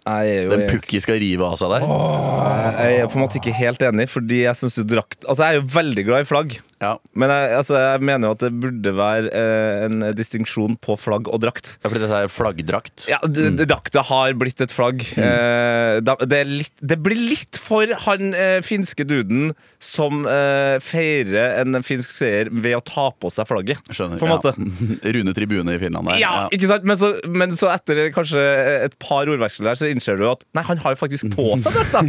jeg Den Pukki skal rive av seg der. Jeg er på en måte ikke helt enig, fordi jeg syns du drakt Altså, jeg er jo veldig glad i flagg. Ja. Men jeg, altså, jeg mener jo at det burde være eh, en distinksjon på flagg og drakt. Ja, fordi dette er flaggdrakt. Ja, d- Drakta har blitt et flagg. Eh, da, det, er litt, det blir litt for han eh, finske duden som eh, feirer en finsk seier ved å ta på seg flagget. Skjønner. På en måte. Ja. Rune Tribune i Finland der. Ja, ikke sant? Men så, men så etter kanskje et par ordveksler der, så innser du at nei, han har jo faktisk på seg drakta.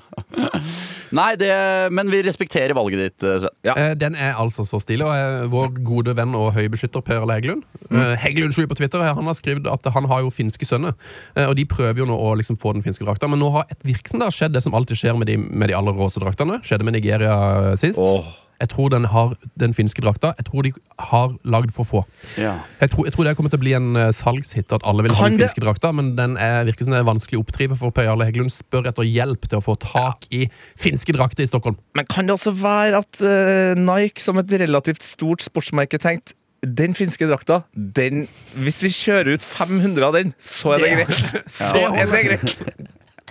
Nei, det, men vi respekterer valget ditt, eh, Sven. Ja. Eh, Den er altså så stilig. Og eh, vår gode venn og høybeskytter Per Arle Heggelund eh, Heggelund7 på Twitter Han har skrevet at han har jo finske sønner. eh, Og de prøver jo nå å liksom få den finske drakta. Men nå har et virksomhet da skjedd det som alltid skjer med de, med de aller råeste draktene. Skjedde med Nigeria sist. Åh. Jeg tror den har den finske drakta. Jeg tror de har lagd for få. Ja. Jeg tror, jeg tror det kommer til å bli en eh, salgshit at alle vil ha Kan den det- finske drakta, men den er, virker som det er vanskelig å oppdrive, for Per Jarle Heggelund spør etter hjelp til å få tak i finske drakter i Stockholm. Men kan det også være at uh, Nike, som et relativt stort sportsmerke, tenkte den finske drakta, den, hvis vi kjører ut 500 av den, så er det Det- greit. Så er det greit.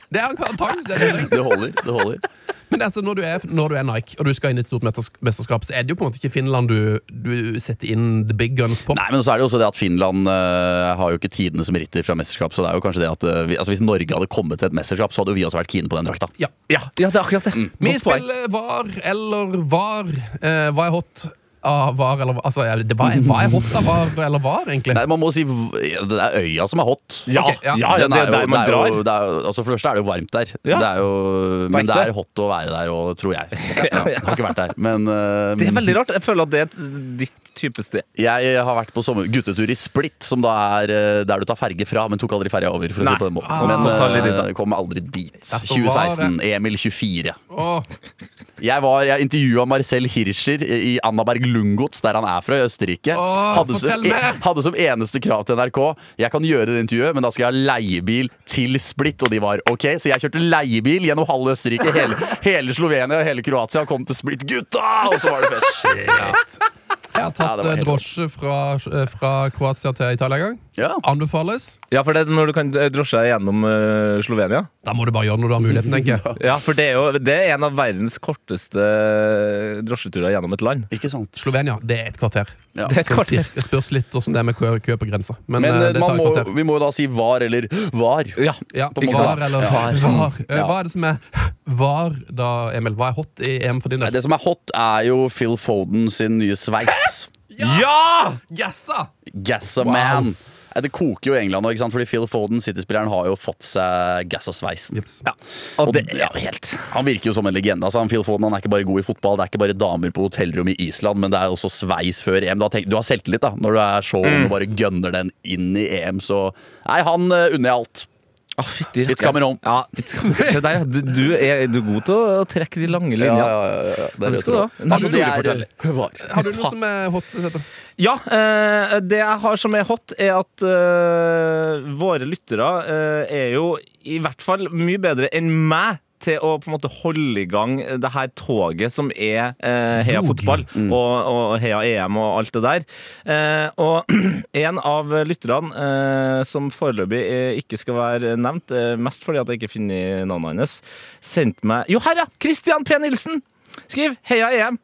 Det er antakeligvis det. er. Holder. det holder Men altså, når, du er, når du er Nike og du skal inn i et stort mesterskap, så er det jo på en måte ikke Finland du, du setter inn the big guns på. Nei, men så er det jo også det at Finland uh, har jo ikke tidene som ritter fra mesterskap. Så det er jo kanskje det at uh, vi, altså Hvis Norge hadde kommet til et mesterskap, så hadde jo vi også vært keen på den drakta. Ja. Ja, ja, det er akkurat det. Vi Godt spiller var eller var. Uh, hva er hot av var eller? Altså, det, er, hva er hot av var eller var, egentlig? Nei, man må si Det er øya som er hot. Ja, okay, ja. ja, ja, det er er jo- der man drar. er jo- det er jo- altså For det første er det jo varmt der. Ja. Det er jo, men det er hot å være der òg, tror jeg. Ja, jeg har ikke vært der. Men uh, Det er veldig rart. Jeg føler at det er ditt type sted. jeg har vært på sommer, guttetur i Split, som da er eh, der du tar ferge fra, men tok aldri ferja over. For å si på den måten. Ah. men Kom aldri dit, eh, kom aldri dit. 2016. Emil 24. Åh, Jeg, var- jeg intervjua Marcel Hirscher i Annaberg Lungotz, der han er fra i Østerrike. Åh, hadde, som, hadde som eneste krav til NRK Jeg kan gjøre det intervjuet, men da skal jeg ha leiebil til Split. Og de var ok, så jeg kjørte leiebil gjennom halve Østerrike, hele, hele Slovenia og hele Kroatia og kom til Split. Gutta! Og så var det fest. Shit. Jeg har tatt eh, helt drosje fra, eh, fra Kroatia til Italia en gang. Ja. Anbefales. Ja, for det er når du kan drosje gjennom uh, Slovenia. Da må du bare gjøre når du har muligheten, tenker jeg. Ja, for det er jo det er en av verdens korteste eh, drosjeturer gjennom et land. Ikke sant? Slovenia, det er et kvarter. Ja. Det et kvarter. Det spørs litt hvordan det er med kø, kø på grensa. Men, Men eh, eh, det tar et må, vi må jo da si var eller var. Ja. Ja, var eller Ja. var. Eh, Hva er det som er var, da, Emil? Hva er hot i EM for din del? det som er hot, er jo Phil Foden sin nye sveis. ja! Gassa! Gassa Wow. man. Det koker jo i England nå, ikke sant? fordi Phil Foden, City-spilleren, har jo fått seg Gassa-sveisen. ja. Og Og det ja, helt Han virker jo som en legende. Altså, Phil Foden han er ikke bare god i fotball, det er ikke bare damer på hotellrom i Island, men det er også sveis før EM. Du har, tenkt, du har selvtillit da, når du er så ung og bare gønner den inn i EM, så Nei, han uh, unner jeg alt. Å, fytti It's coming home. Ja, it's coming. Se der, ja. du, du, er, du er god til å, trekke de lange linjene. Ja, Det er skal du ha. rett og En slett. Altså, det er var. Har du noe som er hot? Dette? Ja, eh, det jeg har som er hot, er at eh, våre lyttere eh, er jo i hvert fall mye bedre enn meg til å på en måte holde i gang det her toget som er eh, Heia fotball fotball og, og Heia EM og alt det der. Eh, og en av lytterne eh, som foreløpig eh, ikke skal være nevnt, eh, mest fordi at jeg ikke finner navnet hans, sendte meg Jo, her, ja! Christian P. Nilsen! Skriv 'Heia EM'.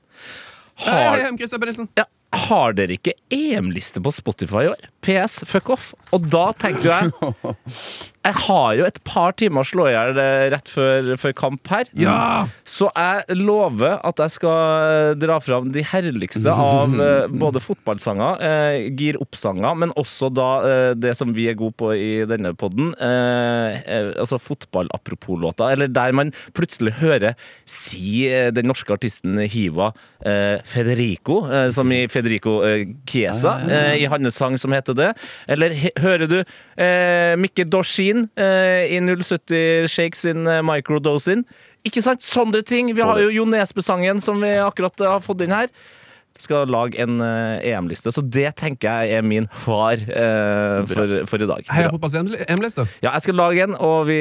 Hei, Har, hei, Christian Nilsen ja, har dere ikke EM-liste på Spotify i år? PS, fuck off. Og da tenker jeg Jeg har jo et par timer å slå i hjel eh, rett før, før kamp her. Ja! Så jeg lover at jeg skal dra fram de herligste av eh, både fotballsanger, eh, gir opp-sanger, men også da eh, det som vi er gode på i denne podden, eh, eh, altså fotball-apropos-låter, eller der man plutselig hører si eh, den norske artisten Hiva eh, Federico, eh, som i Federico eh, Chiesa, eh, i hans sang som heter det. Eller hører du eh, Mikke Dorsin eh, i 070 Shake sin eh, Microdosin. Ikke sant? Sånne ting. Vi har jo Jo Nesbø-sangen som vi akkurat eh, har fått inn her. Skal lage en uh, EM-liste, så det tenker jeg er min far uh, for, for i dag. Heia fotballs EM-liste. Ja, jeg skal lage en, og vi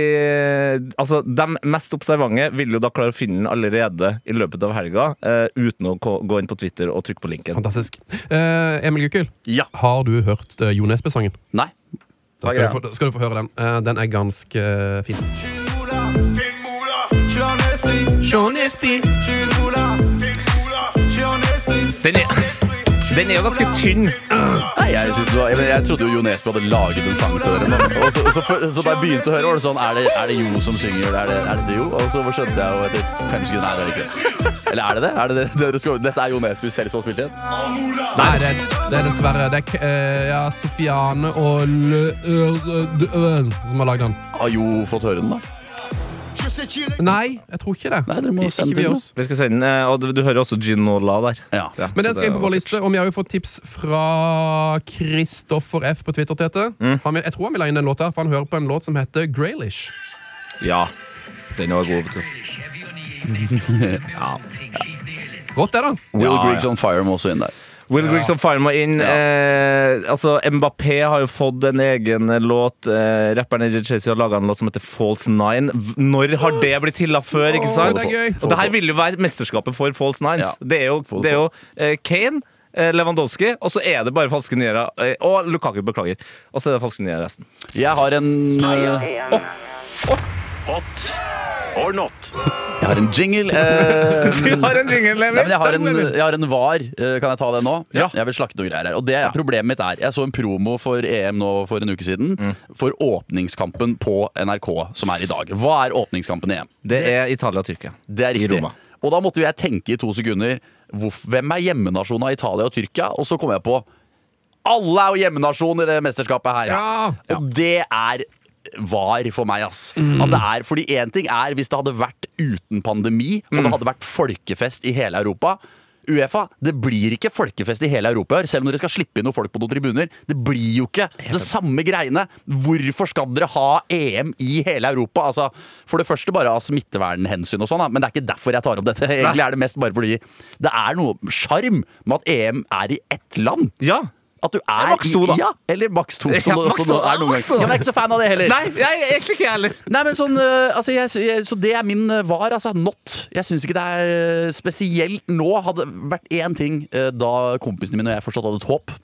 Altså, de mest observante vil jo da klare å finne den allerede i løpet av helga, Uh, uten å gå inn på Twitter og trykke på linken. Fantastisk. Eh, Emil Gukild, Ja. har du hørt uh, Jo Nesbø-sangen? Nei. Da skal, du få- da skal du få høre den. Eh, den er ganske uh, fin. Den er, den er jo ganske tynn. Nei, jeg, var, jeg, jeg trodde jo Jo Nesbø hadde laget en sang til dere. Og så, så, for- så da jeg begynte å høre, var det sånn Er det, er det Jo som synger? Er det, er det Jo? Og så skjønte jeg jo etter fem sekunder Nei, det er det. Eller er det det? Er det det? Skal, dette er Jo Nesbø selv som har spilt inn? Nei, det, er- det er dessverre Det er eh, ja, Sofiane og Lø... Som har lagd den. Har Jo fått høre den, da? Nei, jeg tror ikke det. Nei, dere må sende vi til oss. Vi skal sende den, eh, og du, du hører også Ginola der. Ja. Men den skal inn på vår liste, og vi har jo fått tips fra Kristoffer F på Twitter. Tete. Mm. Han jeg tror han vil ha inn den låta, for han hører på en låt som heter Graylish. Ja. Den var god. ja. Rått, det, da. Will Ja, Griggs ja. on Fire må også inn der. Will Griggs on Fire må inn. Eh, altså, Mbappé har jo fått en egen låt. Eh, rapperen AJ Chasey har laga en låt som heter False Nine. Når har det blitt hylla før? ikke sant? det er gøy. Og det her vil jo være mesterskapet for False Nines. Ja. Det er jo, det er jo eh, Kane. eh, Lewandowski, og så er det bare falske nyheter. eh, Og Lukaku, beklager. Og så er det falske nyere resten. Jeg har en eh, Hot or not? Jeg har en jingle. Eh, Du har en jingle, Nei, men Emil. jeg, har en, jeg har en var. Eh, Kan jeg ta den nå? Ja. Jeg vil slakte noe greier her. Og det Problemet mitt er Jeg så en promo for EM nå for en uke siden. Mm. For åpningskampen på NRK, som er i dag. Hva er åpningskampen i EM? Det er Italia og Tyrkia. Det er riktig. Roma. Og da måtte jo jeg tenke i to sekunder hvorf- Hvem er hjemmenasjonen av Italia og Tyrkia? Og så kom jeg på Alle er jo hjemmenasjon i det mesterskapet her. Ja. Og det er var for meg, ass. At det er, fordi én ting er hvis det hadde vært uten pandemi, og det hadde vært folkefest i hele Europa. Uefa, Det blir ikke folkefest i hele Europa her, selv om dere skal slippe inn noen folk på noen tribuner. Det blir jo ikke det samme greiene. Hvorfor skal dere ha EM i hele Europa? Altså, For det første bare av smittevernhensyn og sånn, men det er ikke derfor jeg tar opp dette. Egentlig er det mest bare fordi det er noe sjarm med at EM er i ett land. Ja. At du er Maks to, i, da. Ja, eller maks 2, som ja, det er noen ganger. Jeg er ikke så fan av det heller. Nei, jeg egentlig ikke heller. Nei, men sånn, øh, altså jeg, jeg, Så det er min øh, var, altså. Not. Jeg syns ikke det er øh, spesielt nå. Hadde vært én ting da kompisene mine og jeg fortsatt hadde et håp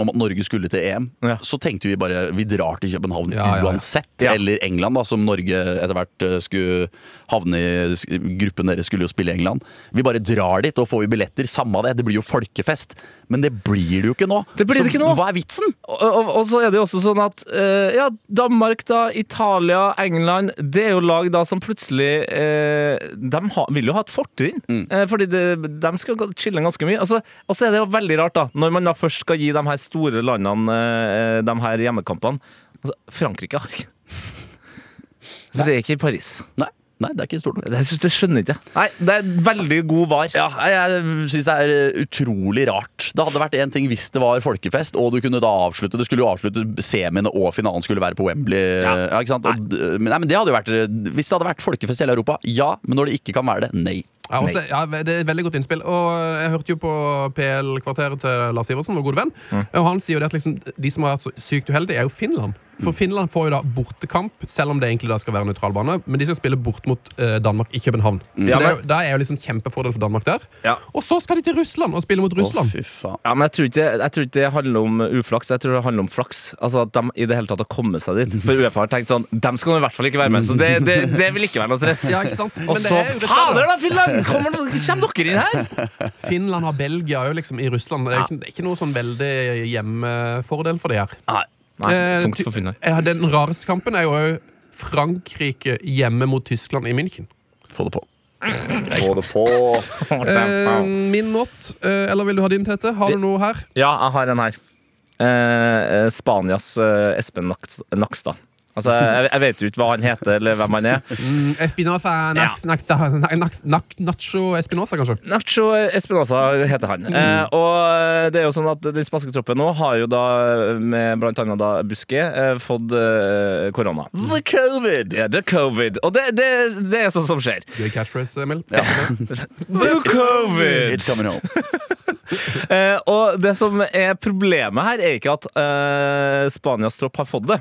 om at Norge skulle til EM. Ja. så tenkte vi bare vi drar til København Ja, ja, uansett. Eller England, da, som Norge etter hvert øh, skulle havne i. Gruppen deres skulle jo spille i England. Vi bare drar dit, og får vi billetter. Samme det, det blir jo folkefest. Men det blir det jo ikke nå. Det blir så det ikke nå. hva er vitsen? Og, og, og så er det jo også sånn at eh, ja, Danmark, da, Italia, England Det er jo lag da som plutselig eh, De ha, vil jo ha et fortrinn. Mm. Eh, fordi det, de skal chille ganske mye. Altså, og så er det jo veldig rart, da, når man da først skal gi de her store landene eh, de her hjemmekampene altså, Frankrike har ikke For det er ikke i Paris. Nei, nei det er ikke stort nok. Det, det skjønner ikke. Nei, det er veldig god var. Ja, jeg syns det er uh, utrolig rart. Det hadde vært én ting hvis det var folkefest, og du kunne da avslutte Det skulle jo avslutte semiene, og finalen skulle være på Wembley. Ja. Ja. ikke sant? Og, nei, men det hadde jo vært Hvis det hadde vært folkefest i hele Europa, ja. Men når det ikke kan være det, nei. Ja, også, ja, Det er et veldig godt innspill. Og Jeg hørte jo på PL-kvarteret til Lars Iversen, vår gode venn. Og Han sier jo det at liksom, de som har vært så sykt uheldige, er jo Finland. For Finland får jo da bortekamp, selv om det egentlig da skal være nøytral bane. Men de skal spille bort mot uh, Danmark i København. Så Ja, det er jo, Da er jo liksom kjempefordel for Danmark der. Ja. Og så skal de til Russland og spille mot Å, Russland. fy faen. Ja, men jeg tror, ikke, jeg tror ikke det handler om uflaks, jeg tror det handler om flaks. Altså At de i det hele tatt har kommet seg dit. For Uefa har tenkt sånn Dem skal nå i hvert fall ikke være med, så det, det, det vil ikke være noe stress. Ja, ikke sant? Og Men det så er. Fader, da, Finland! Kommer, kommer dere inn her? Finland har Belgia jo liksom i Russland. Det er, jo ikke, det er ikke noe sånn veldig hjemmefordel for det her. Nei. Nei, Eh, tungt for. Ja, Den rareste kampen er jo Frankrike hjemme mot Tyskland i München. Få det på. Få det på. Eh, min not, eh, eller vil du ha din, Tete? Har du noe her? Ja, jeg har en her. Eh, eh, Spanias eh, Espen Naks- Nakstad. Altså, jeg, jeg vet jo ikke hva han heter, eller hvem han er. Mm, Espinosa Nacho Espinosa, kanskje? Nacho Espinosa heter han. Eh, og det er jo sånn at Den spanske troppen nå har jo da, med blant annet da Buske, eh, fått eh, korona. The covid! Ja, det er covid. Og det, det, det er sånn som skjer. Gøy catchphrase, Emil. The covid! It's coming home. Eh, og det som er problemet her, er ikke at eh, Spanias tropp har fått det.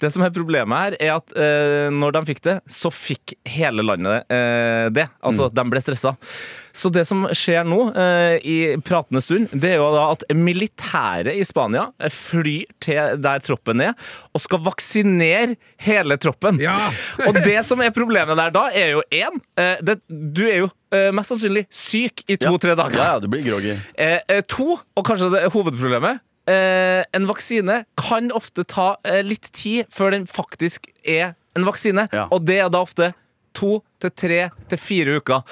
Det som er Problemet her er at eh, når de fikk det, så fikk hele landet eh, det. Altså, De ble stressa. Så det som skjer nå, eh, i pratende stund, det er jo da at militæret i Spania eh, flyr til der troppen er, og skal vaksinere hele troppen. Ja! og det som er problemet der da, er jo én Du er jo eh, mest sannsynlig syk i to-tre dager. Ja, ja, du blir groggy. Eh, eh, to, og kanskje det er hovedproblemet eh, En vaksine kan ofte ta eh, litt tid før den faktisk er en vaksine. Ja. Og det er da ofte to til tre til fire uker.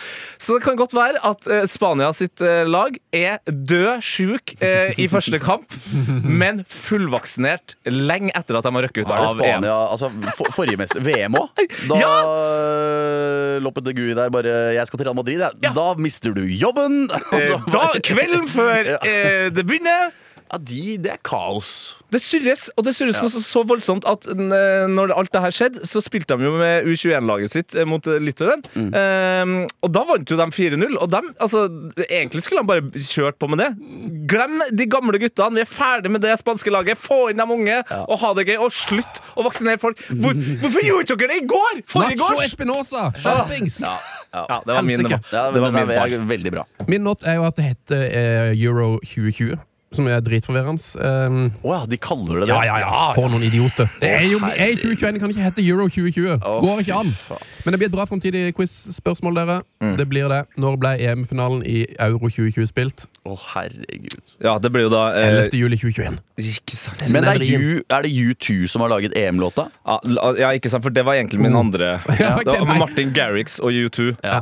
Så det kan godt være at eh, Spania sitt eh, lag er død sjuk eh, i første kamp, men fullvaksinert lenge etter at de har røkket ut av Spania altså, for, Forrige mester VM òg? Da Ja! øh, gui der bare 'Jeg skal til Real Madrid'. Ja. Da mister du jobben! Eh, Altså, da, kvelden før eh, det begynner ja, de, det er kaos. Det surres, og det surres så, så voldsomt at når alt det her skjedde, så spilte de jo med U21-laget sitt eh, mot Litauen. Mm. Um, og da vant jo de 4-0. Og de, altså, egentlig skulle de bare kjørt på med det. Glem de gamle guttene. Vi er ferdig med det spanske laget. Få inn de unge og ha det gøy. Og slutt å vaksinere folk. Hvor, hvorfor gjorde dere det i går? Forrige Nacho? Espinosa! Skjerpings! Ja, ja. Ja, det var min. Det var, det var min veldig bra. Min not er jo at det heter eh, Euro 2020. som er dritforvirrende. Um, oh ja, de kaller det det. ja, ja, ja. For noen idioter. Det er jo, er 2021 kan ikke hete Euro 2020. Oh, Går ikke an. Men det blir et bra framtidig quiz-spørsmål, dere. Det blir det. Når ble EM-finalen i Euro 2020 spilt? Å, herregud. Ja, det blir jo da eh, 11. juli 2021. Ikke sant. Men det er, U, er det U2 som har laget EM-låta? Ja, ja, ikke sant, for det var egentlig min andre. Ja, okay, det var. Martin Garrix og U2. Ja.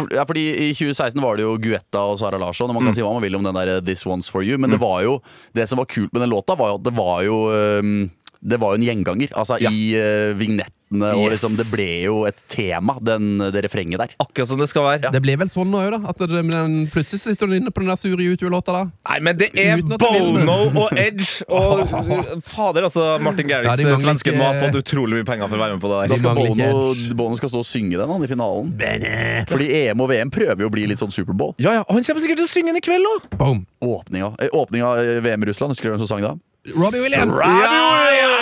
For, ja, fordi I 2016 var det jo Guetta og Sara Larsson. Og man kan si hva man vil om den der This One's For You, men det var jo Det som var kult med den låta, var jo at det var jo øhm, Det var jo en gjenganger. Altså i uh, vignettene, og liksom det ble jo et tema, den, det refrenget der. Akkurat som det skal være. Det ble vel sånn nå òg, da. At det, den, plutselig sitter du inne på den der sure U2-låta, da. Nei, men det er. Bono og Edge og Fader, altså. Martin Garrix, Ja, de svensken, må ha fått utrolig mye penger for å være med på det der. Da skal Bono, Bono skal stå og synge den han, i finalen. Fordi EM og VM prøver jo å bli litt sånn Superbowl. Ja, ja, Han kommer sikkert til å synge den i kveld òg! Åpninga av VM i Russland, husker du hvem som sang da? Robbie Williams! Ja, ja, Robbie!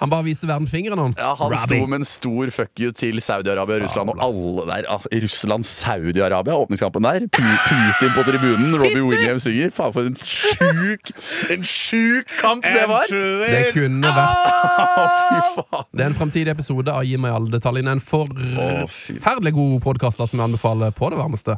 Han bare viste verden fingeren, han. Ja, Han Robbie. sto med en stor fuck you til Saudi-Arabia og Russland. Og alle der, ah, Russland-Saudi-Arabia, åpningskampen der. Pu- Putin på tribunen, Robbie Williams synger. Faen, for en sjuk En sjuk kamp det var! Det kunne vært ah, fy faen. Det er en framtidig episode av Gi meg alle detaljene. En forferdelig god podkast som jeg anbefaler på det varmeste.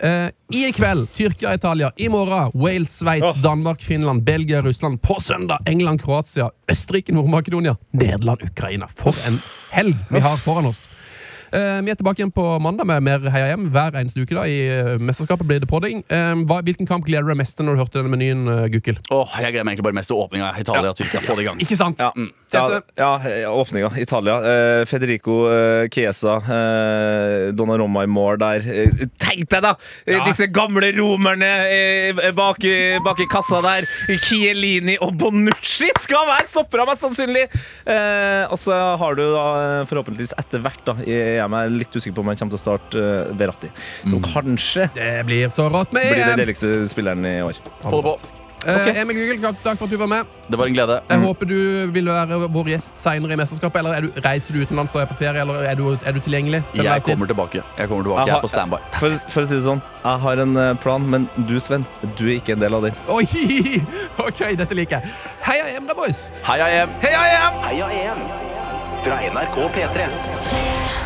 Eh, I kveld Tyrkia-Italia. I morgen Wales, Sveits, Danmark, Finland, Belgia, Russland. På søndag England, Kroatia, Østerrike, Nord-Makedonia, Nederland, Ukraina. For en helg vi har foran oss. Eh, vi er tilbake igjen på mandag med mer Heia hjem hver eneste uke. da I eh, mesterskapet blir det podding. Eh, hva, hvilken kamp gleder du deg mest til når du hørte denne menyen, uh, Gukkel? Åh, jeg gleder meg egentlig bare mest til åpninga. Italia-Tyrkia. Ja. Få det i gang. Ikke sant? Ja. Tete? Ja, ja, åpninga. Italia. Eh, Federico eh, Chiesa. Eh, Donnarumma i mål der. Eh, tenk deg, da! Ja. Disse gamle romerne eh, bak, i- bak i kassa der. Chiellini og Bonucci skal være stoppere, mest sannsynlig! Eh, og så har du da eh, forhåpentligvis etter hvert, da Jeg er litt usikker på om han kommer til å starte eh, Verratti. Som kanskje Det blir så rått med blir den deligste spilleren i år. Hold Eh, Emil Gugel, takk for at du var med. Det var en glede. Jeg håper du vil være vår gjest senere i mesterskapet. Eller er du, reiser du utenlands og er på ferie, eller er du, er du tilgjengelig? Jeg kommer tilbake. Jeg kommer tilbake, jeg er på standby. For, for å si det sånn, jeg har en eh, plan, men du, Sven, du er ikke en del av den. Oi! Ok, dette liker jeg. Heia hjem, da, boys! Heia hjem! Heia hjem! Heia EM fra NRK P3. tre